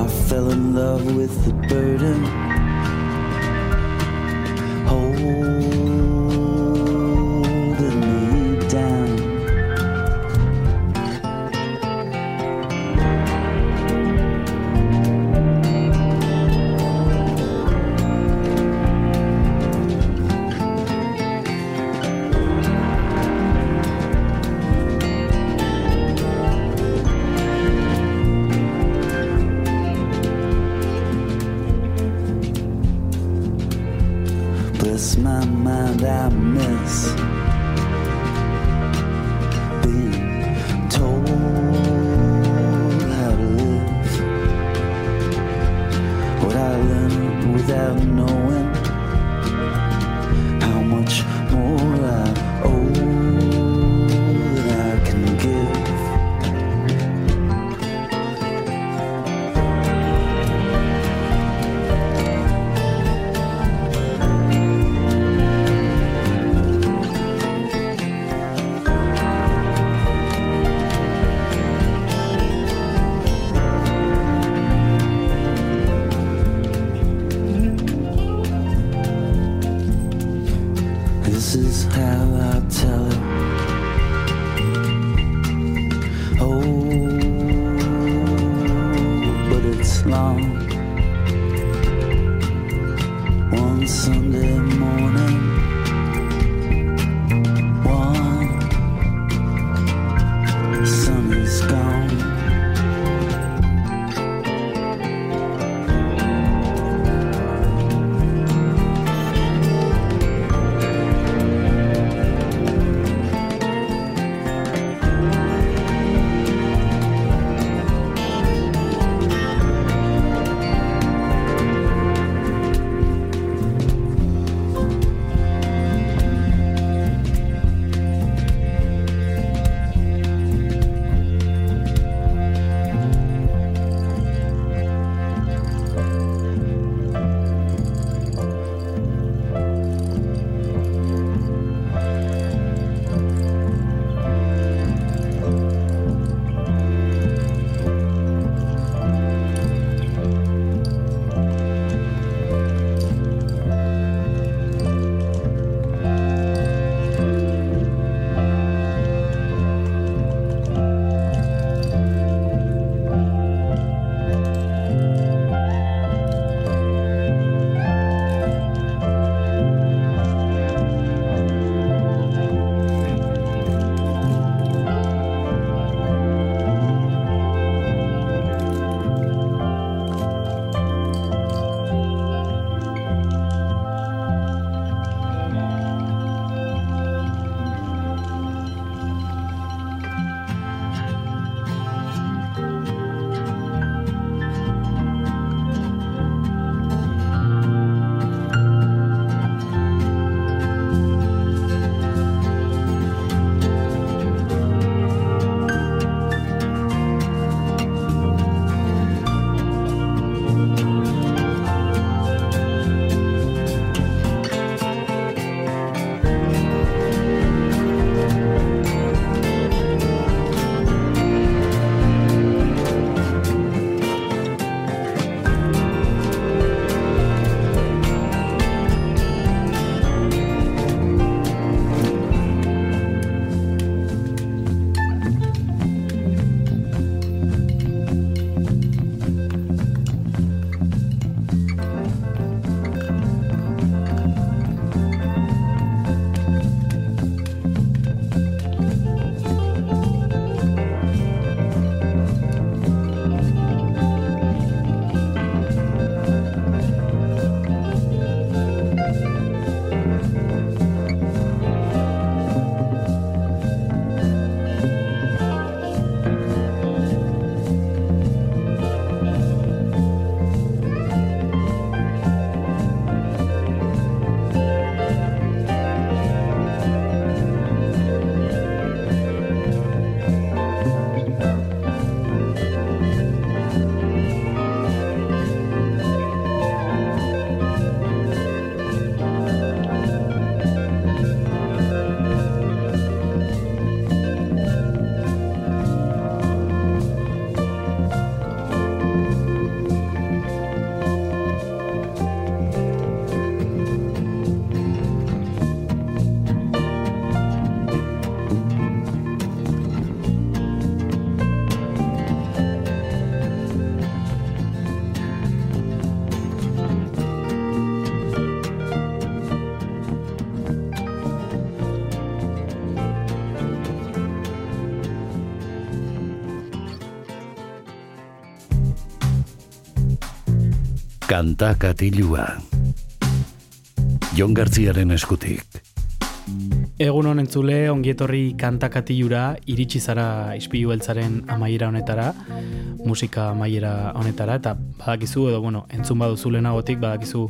I fell in love with the burden. Holding Kanta katilua. Jon Gartziaren eskutik. Egun honen zule, ongietorri kantakatilura, iritsi zara ispilu beltzaren amaiera honetara, musika amaiera honetara, eta badakizu, edo bueno, entzun baduzu lehenagotik, badakizu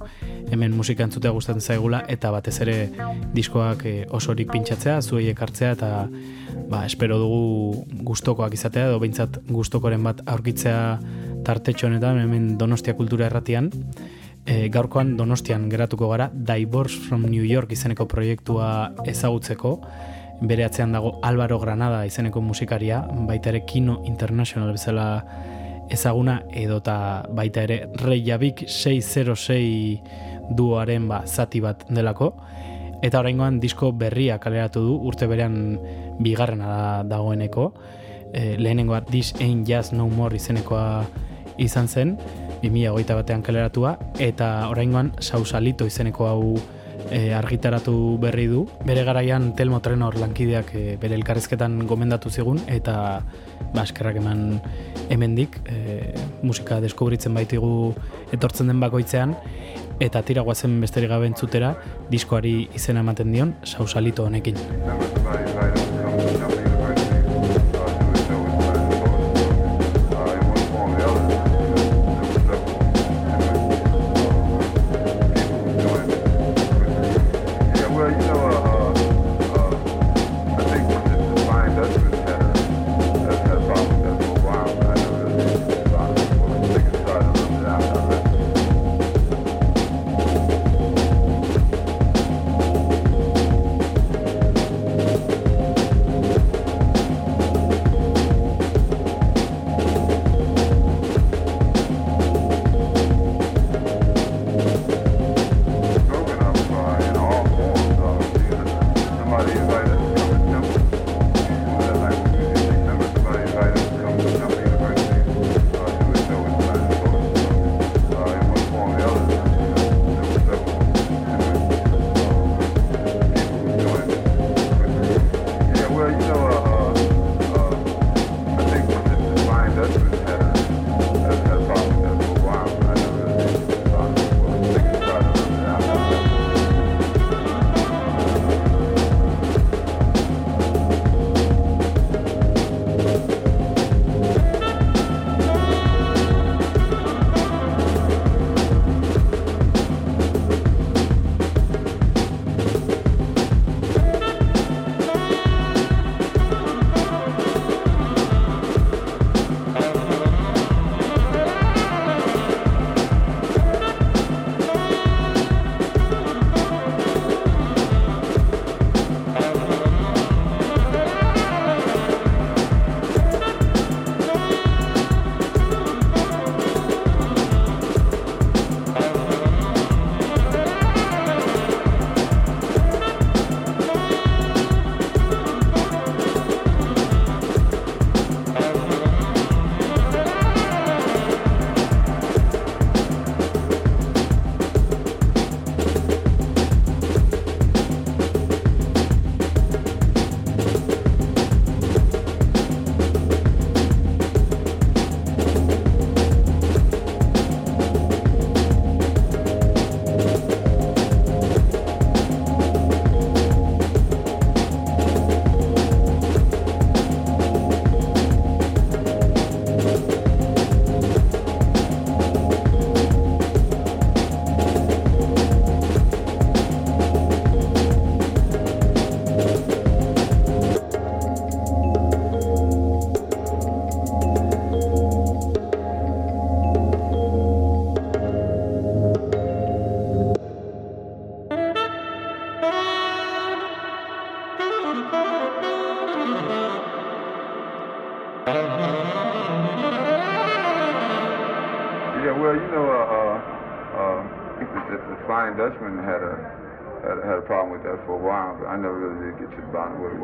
hemen musika entzutea gustatzen zaigula, eta batez ere diskoak eh, osorik pintxatzea, zuei ekartzea, eta ba, espero dugu gustokoak izatea, edo behintzat gustokoren bat aurkitzea tartetxo honetan, hemen Donostia Kultura Erratian, e, gaurkoan Donostian geratuko gara Divorce from New York izeneko proiektua ezagutzeko. Bere atzean dago Álvaro Granada izeneko musikaria baita ere Kino International bezala ezaguna edota baita ere Reykjavik 606 duoaren ba, zati bat delako. Eta oraingoan disko berria kaleratu du urte berean bigarrena da dagoeneko. E, lehenengoa This Ain't Just No More izenekoa izan zen 2008 batean kaleratua, eta oraingoan sausalito izeneko hau e, argitaratu berri du. Bere garaian Telmo Trenor lankideak e, bere elkarrezketan gomendatu zigun, eta baskerrak eman hemendik e, musika deskubritzen baitigu etortzen den bakoitzean, eta tira guazen besterik gabe entzutera, diskoari izena ematen dion, sausalito honekin. For a while, but I never really did get to the bottom of it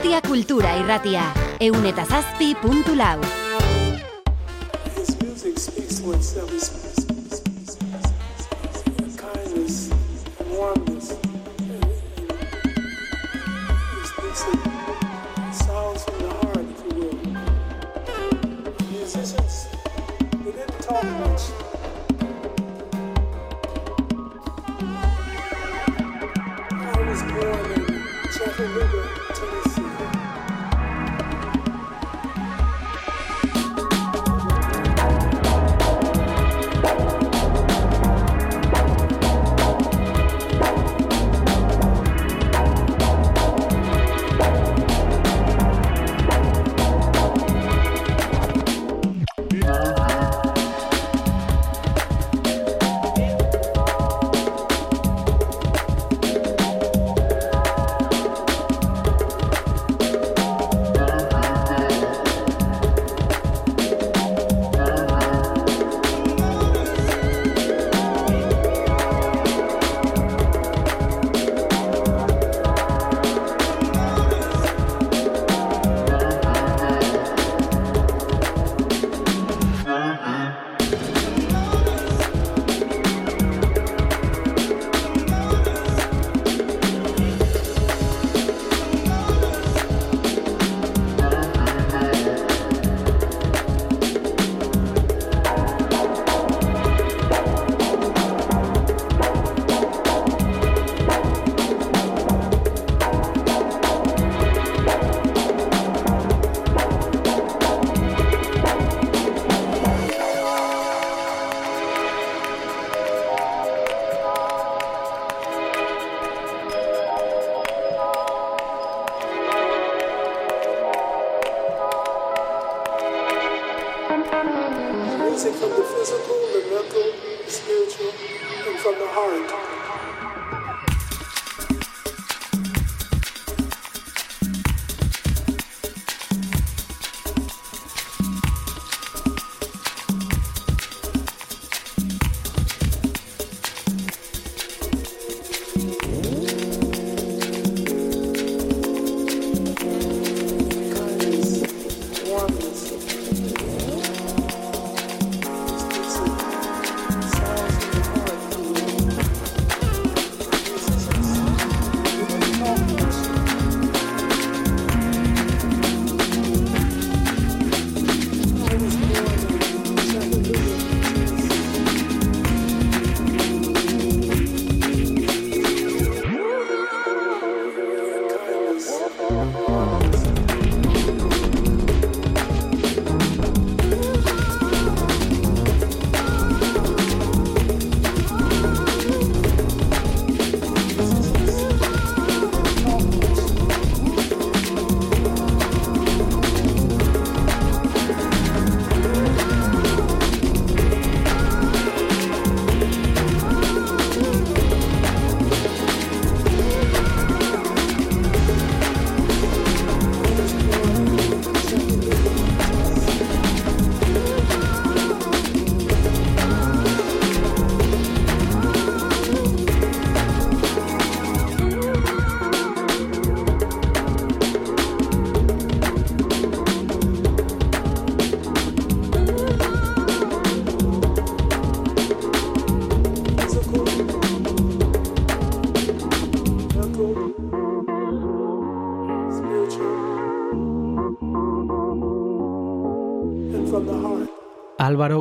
Donostia Kultura Irratia, eun eta zazpi lau.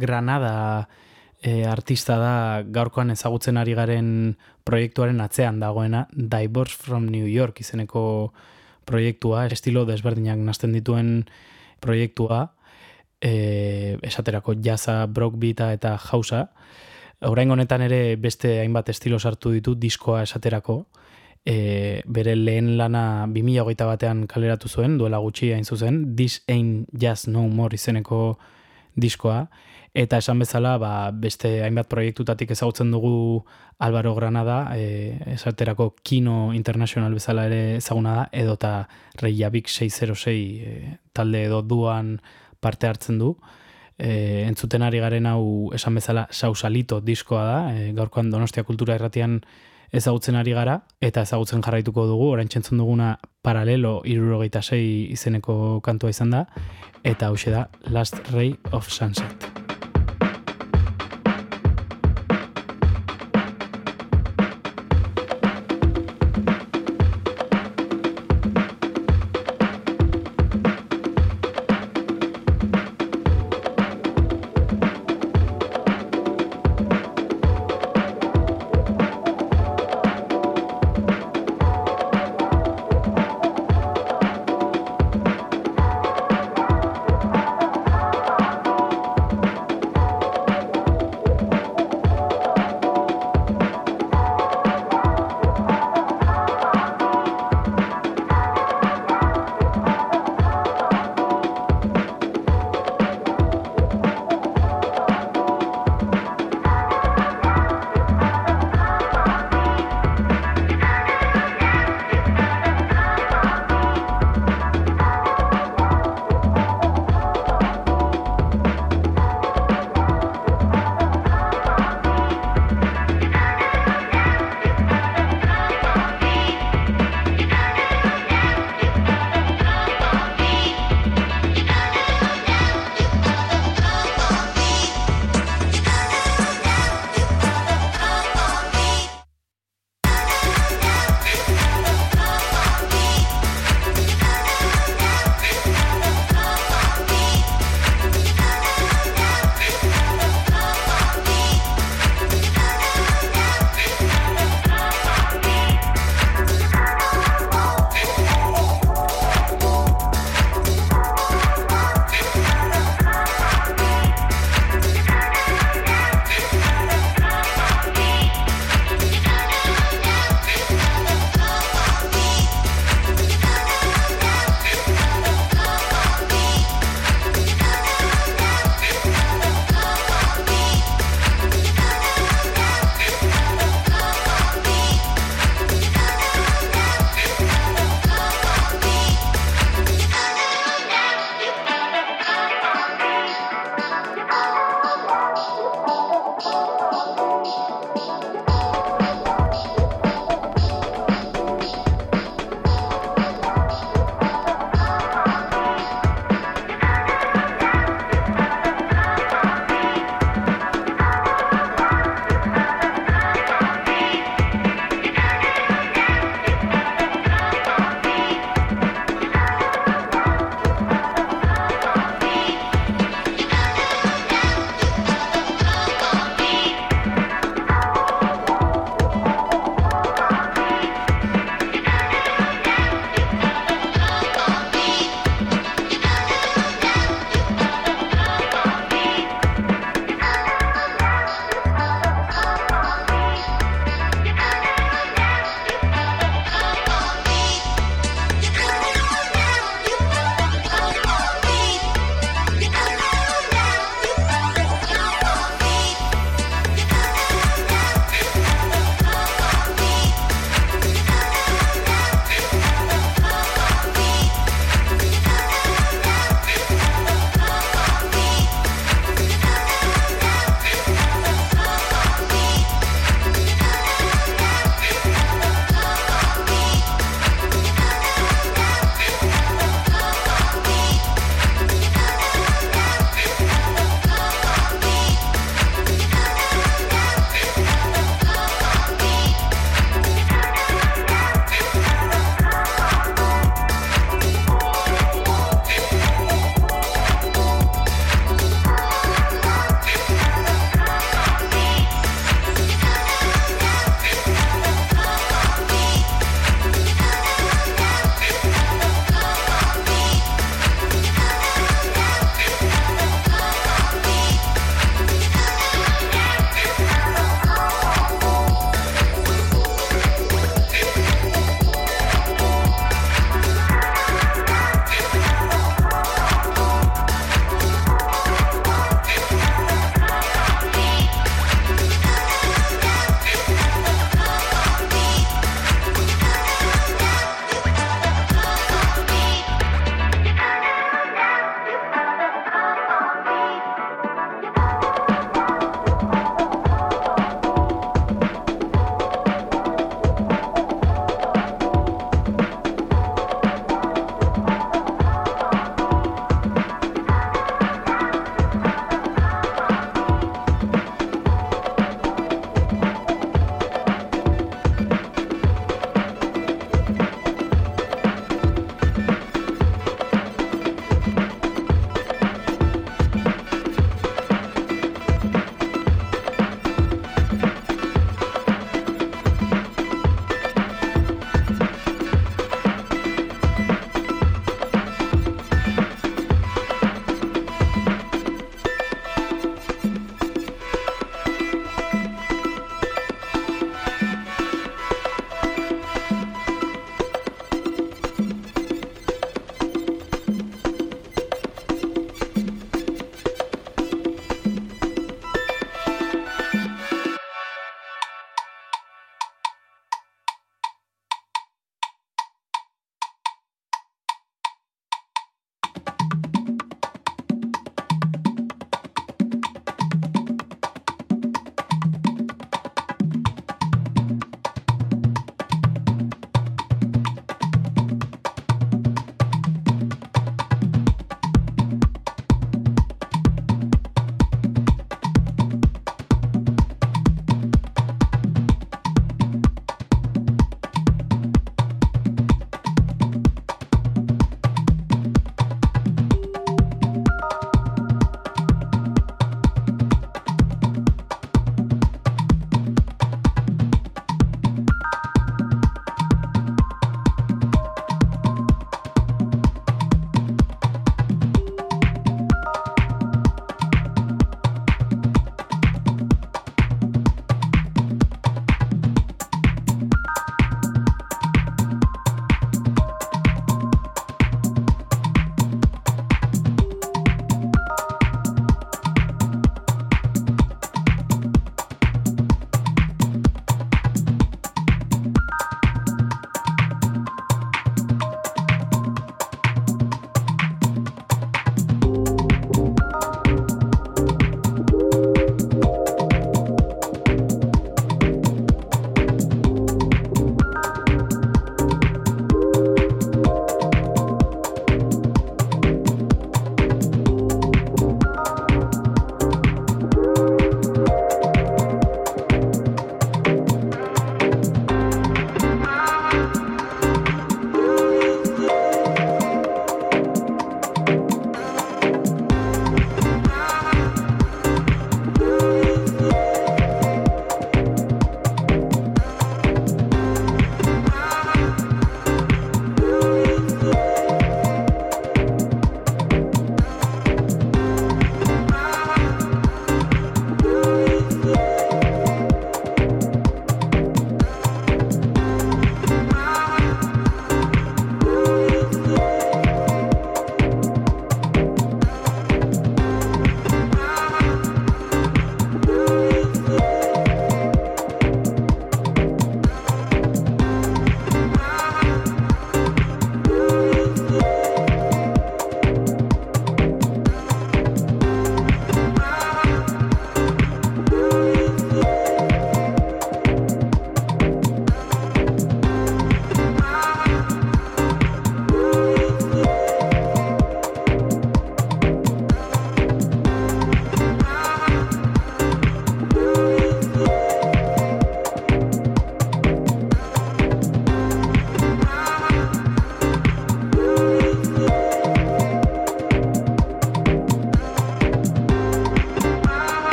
Granada e, artista da gaurkoan ezagutzen ari garen proiektuaren atzean dagoena Divorce from New York izeneko proiektua, estilo desberdinak nazten dituen proiektua, e, esaterako jazza, brockbeata eta jausa. Orain honetan ere beste hainbat estilo sartu ditu diskoa esaterako, e, bere lehen lana 2008 batean kaleratu zuen, duela gutxi hain zuzen, This Ain't Just No More izeneko diskoa, eta esan bezala ba, beste hainbat proiektutatik ezagutzen dugu Álvaro Granada, e, esaterako Kino International bezala ere ezaguna da, edota Reykjavik 606 e, talde edo duan parte hartzen du. E, entzuten ari garen hau esan bezala sausalito diskoa da, e, gaurkoan Donostia Kultura Erratian ezagutzen ari gara, eta ezagutzen jarraituko dugu, orain txentzun duguna paralelo irurogeita sei izeneko kantua izan da, eta hause da Last Ray of Sunset.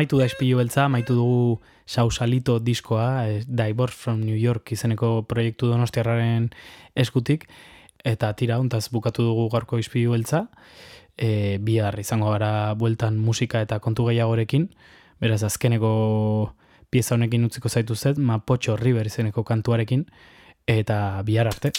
Amaitu da espilu beltza, amaitu dugu Sausalito diskoa, eh, Divorce from New York izeneko proiektu donostiarraren eskutik, eta tira, ontaz bukatu dugu gaurko ispilu beltza, e, bihar izango gara bueltan musika eta kontu gehiagorekin, beraz azkeneko pieza honekin utziko zaitu zet, Mapocho River izeneko kantuarekin, eta bihar arte.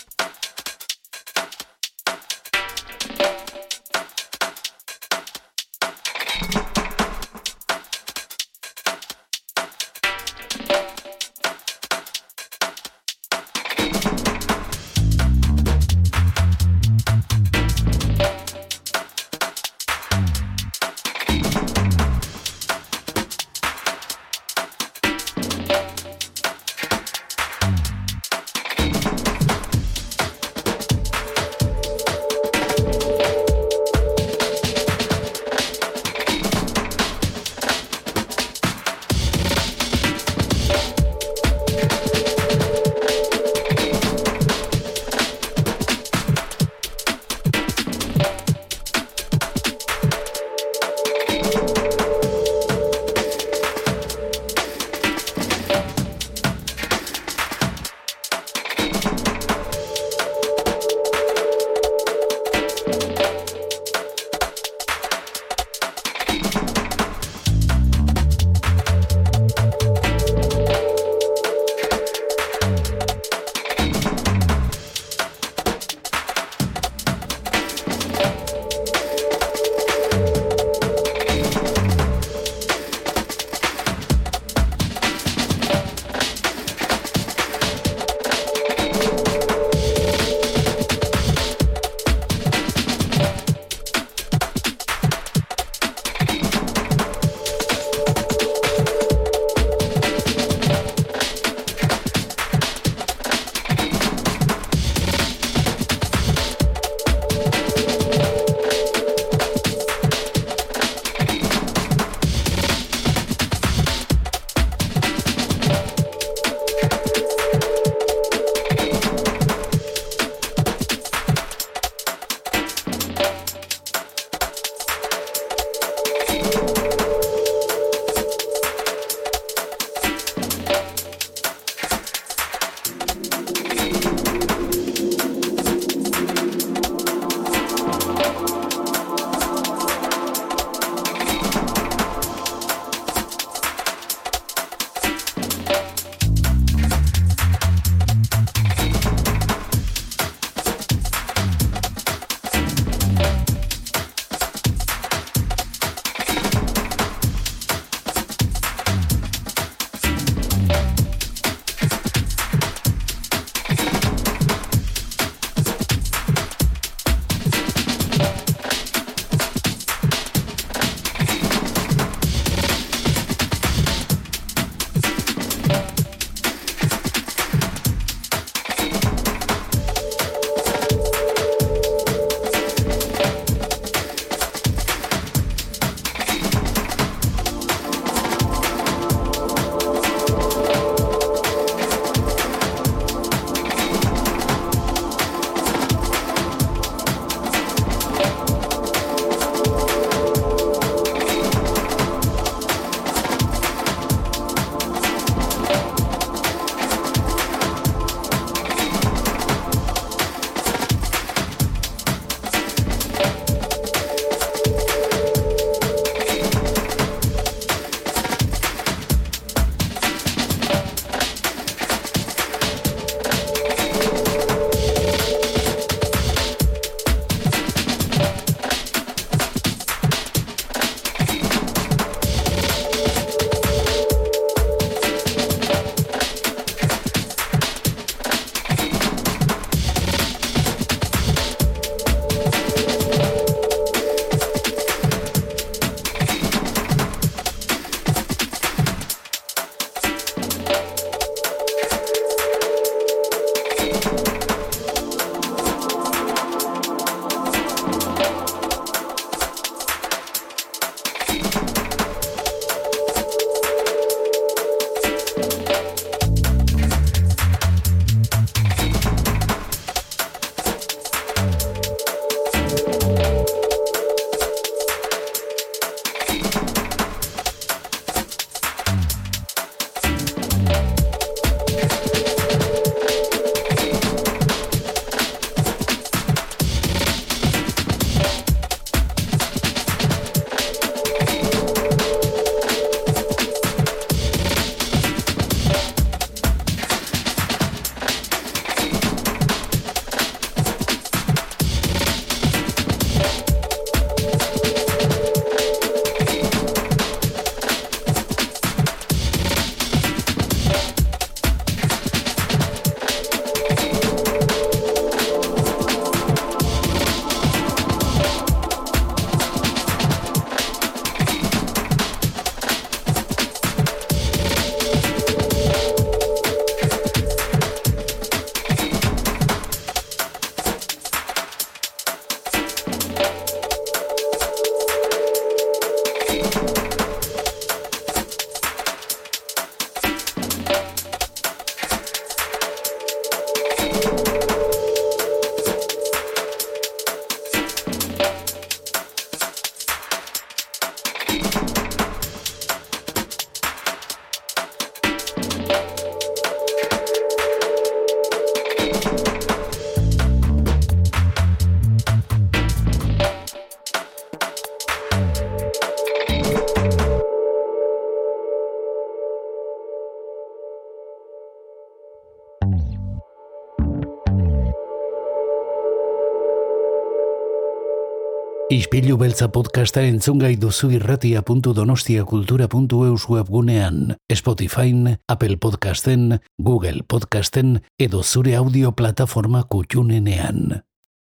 Beltza podcasta entzungai duzu irratia.donostiakultura.eus webgunean, Spotifyn, Apple Podcasten, Google Podcasten edo zure audio plataforma kutxunenean.